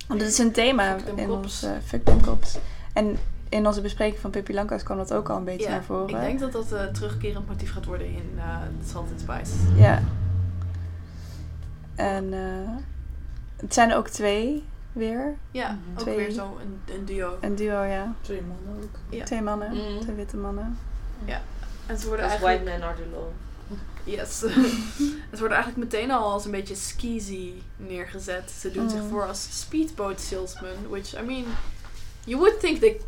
Want het is een thema Fuck them in cops. onze Fuck them cops. En in onze bespreking van Pippi Langkous kwam dat ook al een beetje Ja, naar voren. ik denk dat dat een terugkerend motief gaat worden in eh Salt and Spice. Ja. En eh, het zijn er ook twee weer. Ja, Mhm. ook Twee. weer zo een, een duo. Een duo, ja. Twee mannen ook. Ja. Twee mannen. Mhm. Twee witte mannen. En ze worden Als eigenlijk... white men are the law. Yes. *laughs* ze worden eigenlijk meteen al als een beetje skeezy neergezet. Ze doen zich Mm. voor als speedboat salesman. Which, I mean, you would think they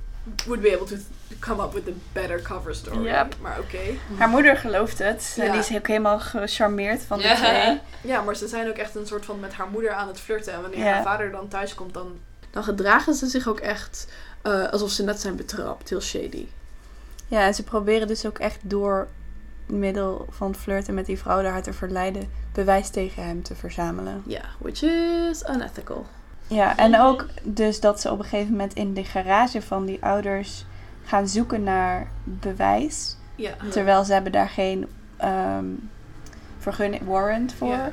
would be able to come up with a better cover story. Yep. Maar oké. Haar moeder gelooft het. En die is ook helemaal gecharmeerd van de Ja. twee. Ja, maar ze zijn ook echt een soort van met haar moeder aan het flirten. En wanneer Ja. haar vader dan thuis komt, dan... Dan gedragen ze zich ook echt eh, alsof ze net zijn betrapt. Heel shady. Ja, en ze proberen dus ook echt door middel van flirten met die vrouw haar te verleiden bewijs tegen hem te verzamelen. Ja, which is unethical. Ja, en ook dus dat ze op een gegeven moment in de garage van die ouders gaan zoeken naar bewijs. Ja. Terwijl ze hebben daar geen ehm vergunning, warrant voor. Ja.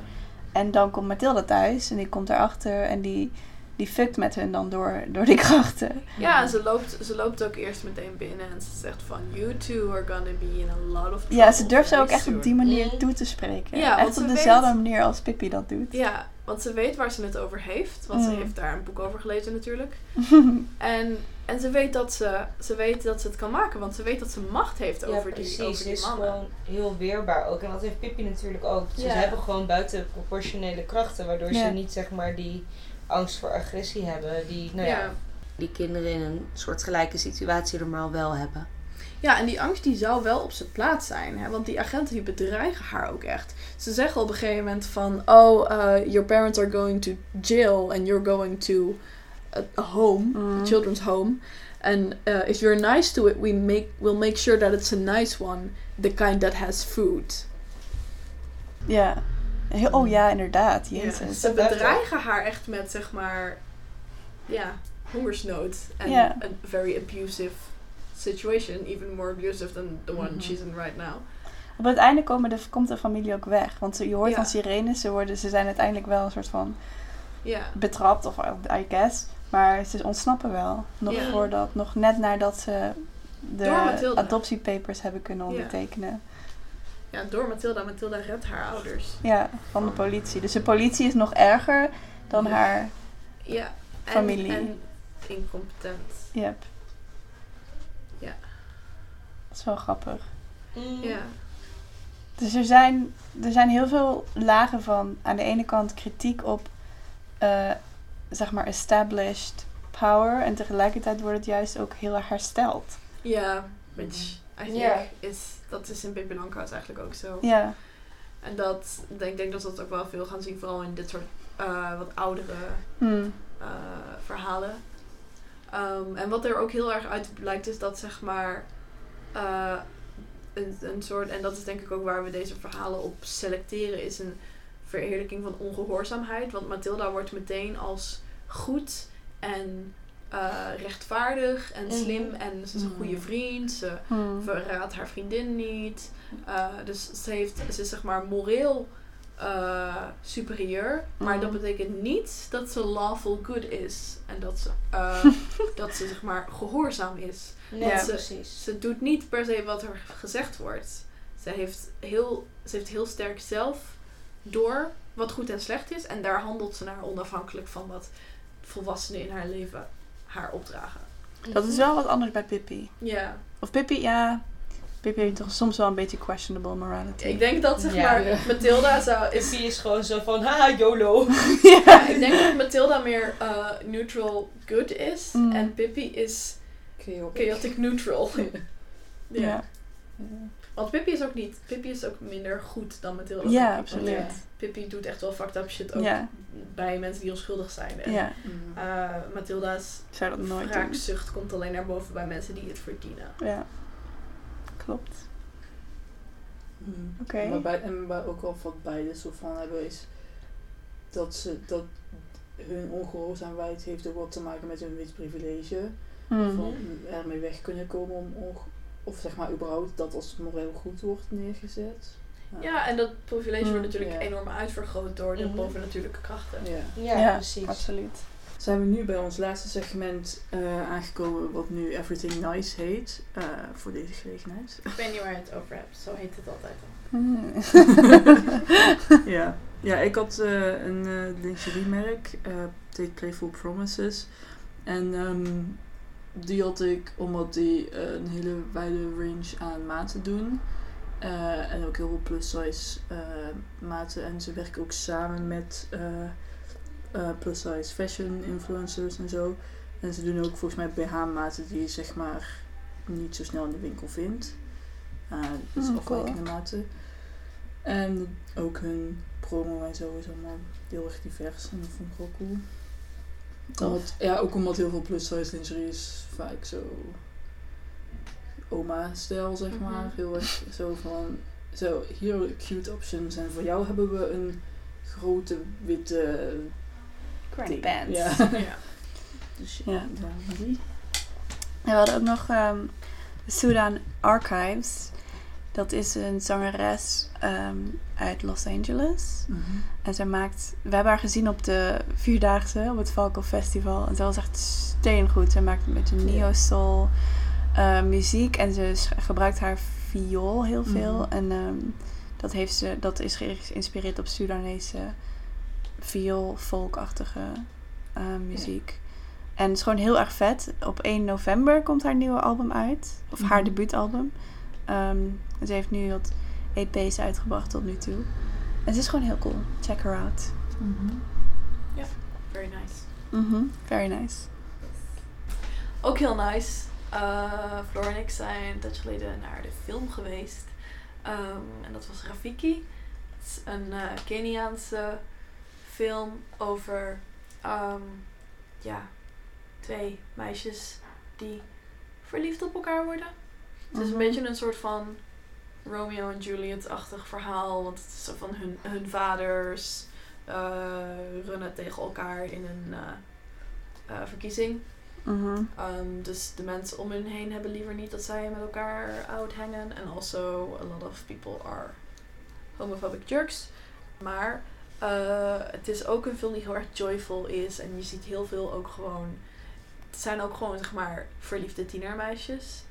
En dan komt Mathilde thuis en die komt erachter en die, die fuckt met hun dan door, door die krachten. Ja, en ze loopt, ze loopt ook eerst meteen binnen en ze zegt van... You two are gonna be in a lot of trouble Ja, ze durft ze ook echt op soon." die manier Mm. toe te spreken. Ja, echt op weet- dezelfde manier als Pippi dat doet. Ja, want ze weet waar ze het over heeft. Want ze Mm. heeft daar een boek over gelezen natuurlijk. *laughs* En, en ze, weet dat ze, ze weet dat ze het kan maken. Want ze weet dat ze macht heeft Ja, over precies. die, over Ze die is mannen. gewoon heel weerbaar ook. En dat heeft Pippi natuurlijk ook. Dus. Ze hebben gewoon buitenproportionele krachten. Waardoor ze niet zeg maar die angst voor agressie hebben. Die, nou ja, ja. die kinderen in een soort gelijke situatie normaal wel hebben. Ja, en die angst die zou wel op zijn plaats zijn. Hè? Want die agenten die bedreigen haar ook echt. Ze zeggen op een gegeven moment van... Oh, uh, your parents are going to jail and you're going to a, a home, Mm. a children's home. And uh, if you're nice to it, we make, we'll make sure that it's a nice one. The kind that has food. Ja. Heel- Oh ja, inderdaad. Jezus. Ja, ze bedreigen haar echt met zeg maar... Ja, hongersnood. En Ja. a very abusive situation. Even more abusive than the one Mhm. she's in right now. Op het einde komen de, komt de familie ook weg. Want je hoort van sirenes. Ze, worden, ze zijn uiteindelijk wel een soort van Ja. betrapt. Of I guess. Maar ze ontsnappen wel. Nog voordat, nog net nadat ze de adoptiepapers hebben kunnen ondertekenen. Ja, door Mathilda. Mathilda redt haar ouders. Ja, van de politie. Dus de politie is nog erger dan Ja. haar. Ja. En, Familie. En incompetent. Yep. Is wel grappig. Ja. Dus er zijn, er zijn heel veel lagen van aan de ene kant kritiek op eh, zeg maar established power en tegelijkertijd wordt het juist ook heel erg hersteld. Ja, which I think Ja. is... Dat is in Pippi Langkous eigenlijk ook zo. Ja, En dat... Ik denk dat we dat ook wel veel gaan zien. Vooral in dit soort eh, wat oudere Hmm. eh, verhalen. Ehm, en wat er ook heel erg uit blijkt is dat zeg maar eh, een, een soort, en dat is denk ik ook waar we deze verhalen op selecteren, is een verheerlijking van ongehoorzaamheid. Want Mathilda wordt meteen als goed en eh, rechtvaardig en Mhm. slim en ze is een goede Mhm. vriend. Ze Hmm. verraadt haar vriendin niet. Eh, dus ze, heeft, ze is zeg maar moreel eh, superieur. Maar Mhm. dat betekent niet dat ze lawful good is. En dat ze, eh, *laughs* dat ze zeg maar gehoorzaam is. Nee, Ja. precies. Ze doet niet per se wat er gezegd wordt. Ze heeft heel, ze heeft heel sterk zelf door wat goed en slecht is. En daar handelt ze naar onafhankelijk van wat volwassenen in haar leven haar opdragen. Dat is wel wat anders bij Pippi. Ja, Of Pippi, ja. Pippi heeft toch soms wel een beetje questionable morality. ik denk dat zeg Ja. maar Ja. *laughs* Mathilda zou, is Pippi is gewoon zo van, haha, YOLO. *laughs* Ja, ik denk dat Mathilda meer eh, neutral good is. Mm. En Pippi is Chaotic. chaotic neutral. *laughs* ja. Ja, Want Pippi is ook niet. Pippi is ook minder goed dan Mathilda. ja absoluut. Pippi doet echt wel fucked up shit ook Ja, bij mensen die onschuldig zijn. En, ja. Eh, Mathilda's Ik zou dat nooit doen. komt alleen naar boven bij mensen die het verdienen. Ja, klopt. Mm. Oké. Maar bij, en bij, ook wel wat beide zo van hebben is dat ze dat hun ongehoorzaamheid heeft ook wat te maken met hun wit privilege. Van ermee weg kunnen komen om onge- of zeg maar überhaupt dat als moreel goed wordt neergezet. Ja, en dat privilege Mm, wordt natuurlijk ja. enorm uitvergroot door de Mhm. bovennatuurlijke krachten. Ja. Ja, Ja, precies. absoluut. Zijn we nu bij ons laatste segment eh, aangekomen wat nu Everything Nice heet eh, voor deze gelegenheid. Ik weet niet waar je het over hebt, zo heet het altijd al. *laughs* ja. ja, ik had eh, een eh lingeriemerk, eh heet Playful Promises. En ehm, die had ik omdat die een hele wijde range aan maten doen. Eh, en ook heel veel plus size eh, maten. En ze werken ook samen met eh, plus size fashion influencers en zo. En ze doen ook volgens mij BH-maten die je zeg maar niet zo snel in de winkel vindt. Eh dus Hmm, afwijkende maten. En ook hun promo en zo is allemaal heel erg divers. En dat vond ik wel cool. Omdat, ja, ook omdat heel veel plus size lingerie is vaak zo oma-stijl, zeg Mhm. maar. Heel erg zo van, zo, hier cute options. En voor jou hebben we een grote witte... Granny pants. Ja. *laughs* Ja. Dus Ja. ja, die. En we hadden ook nog ehm, Sudan Archives. Dat is een zangeres ehm, uit Los Angeles. Mhm. En zij maakt... We hebben haar gezien op de Vierdaagse, op het Falco Festival. En zij was echt steengoed. Zij maakt een beetje neo-soul eh, muziek. En ze gebruikt haar viool heel veel. Mhm. En ehm, dat, heeft ze, dat is geïnspireerd op Sudanese viool-folkachtige eh, muziek. En het is gewoon heel erg vet. Op 1 november komt haar nieuwe album uit. Of haar Mhm. debuutalbum. Ehm, en ze heeft nu wat EP's uitgebracht tot nu toe. En ze is gewoon heel cool. Check her out. Mhm. Very nice. Mhm, Very nice. Ook heel nice. Uh, Floor en ik zijn een tijdje geleden naar de film geweest. Ehm, en dat was Rafiki. Het is een eh, Keniaanse film over ehm, ja, twee meisjes die verliefd op elkaar worden. Het is een Mhm. beetje een soort van Romeo en Juliet-achtig verhaal. Want het is zo van hun, hun vaders eh, runnen tegen elkaar in een eh, eh, verkiezing. Mhm. Um, dus de mensen om hen heen hebben liever niet dat zij met elkaar uithangen. En also a lot of people are homophobic jerks. Maar eh, het is ook een film die heel erg joyful is. En je ziet heel veel ook gewoon... Het zijn ook gewoon, zeg maar, verliefde tienermeisjes.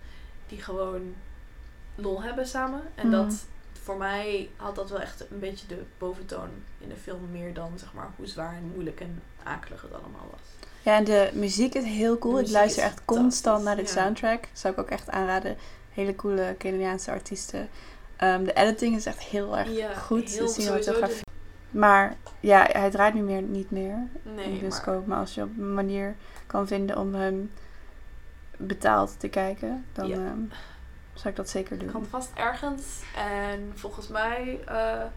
Die gewoon lol hebben samen. En Mhm. dat, voor mij had dat wel echt een beetje de boventoon in de film. Meer dan, zeg maar, hoe zwaar en moeilijk en akelig het allemaal was. Ja, en de muziek is heel cool. Ik luister is echt constant naar de ja. soundtrack. Zou ik ook echt aanraden. Hele coole Keniaanse artiesten. Ehm, de editing is echt heel erg Ja, goed. heel de cinematografie. Maar ja, hij draait nu meer, niet meer in de Nee, maar bioscoop. Maar als je op een manier kan vinden om hem betaald te kijken, dan Ja. ehm, zou ik dat zeker doen. kan vast ergens. En volgens mij, eh, eh,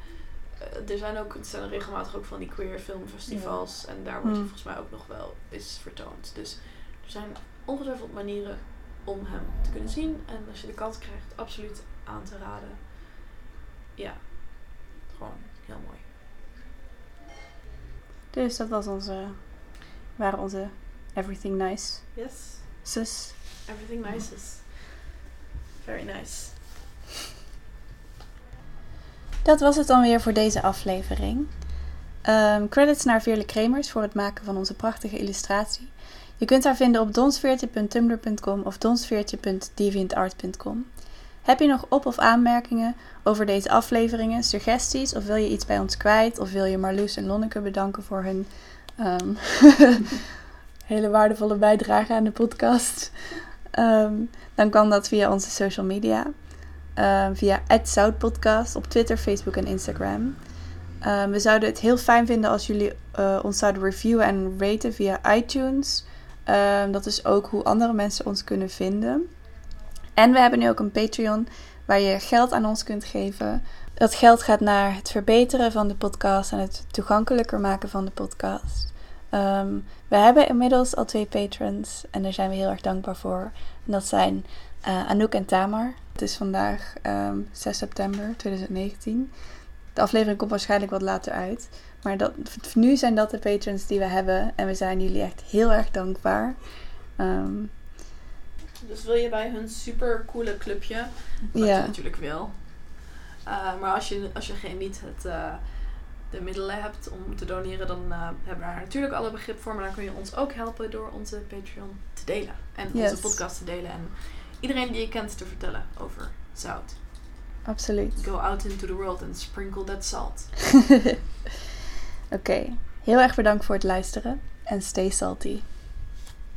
er zijn ook er zijn regelmatig ook van die queer filmfestivals. En daar wordt hij Hmm. volgens mij ook nog wel eens vertoond. Dus er zijn ongetwijfeld manieren om hem te kunnen zien. En als je de kans krijgt, absoluut aan te raden. Ja, gewoon heel mooi. Dus dat was onze, waren onze Everything Nice Yes, zus. everything nice is very nice. Dat was het dan weer voor deze aflevering. Ehm, credits naar Veerle Kremers voor het maken van onze prachtige illustratie. Je kunt haar vinden op donsveertje.tumblr.com of donsveertje.deviantart.com. Heb je nog op- of aanmerkingen over deze afleveringen, suggesties of wil je iets bij ons kwijt of wil je Marloes en Lonneke bedanken voor hun ehm, *laughs* hele waardevolle bijdrage aan de podcast? Ehm, dan kan dat via onze social media. Ehm, via @zoutpodcast op Twitter, Facebook en Instagram. We zouden het heel fijn vinden als jullie eh, ons zouden reviewen en raten via iTunes. Dat is ook hoe andere mensen ons kunnen vinden. En we hebben nu ook een Patreon waar je geld aan ons kunt geven. Dat geld gaat naar het verbeteren van de podcast en het toegankelijker maken van de podcast. Ehm, we hebben inmiddels al twee patrons en daar zijn we heel erg dankbaar voor. En dat zijn eh, Anouk en Tamar. Het is vandaag ehm, 6 september 2019. De aflevering komt waarschijnlijk wat later uit. Maar dat, nu zijn dat de patrons die we hebben. En we zijn jullie echt heel erg dankbaar. Ehm, Dus wil je bij hun super coole clubje, wat ja, je natuurlijk wil. Uh, maar als je, als je geen, niet het, uh, de middelen hebt om te doneren, dan uh, hebben we daar natuurlijk alle begrip voor. Maar dan kun je ons ook helpen door onze Patreon te delen. En Yes. onze podcast te delen. En iedereen die je kent te vertellen over zout. absoluut. Go out into the world and sprinkle that salt. *laughs* Oké, heel erg bedankt voor het luisteren. En stay salty.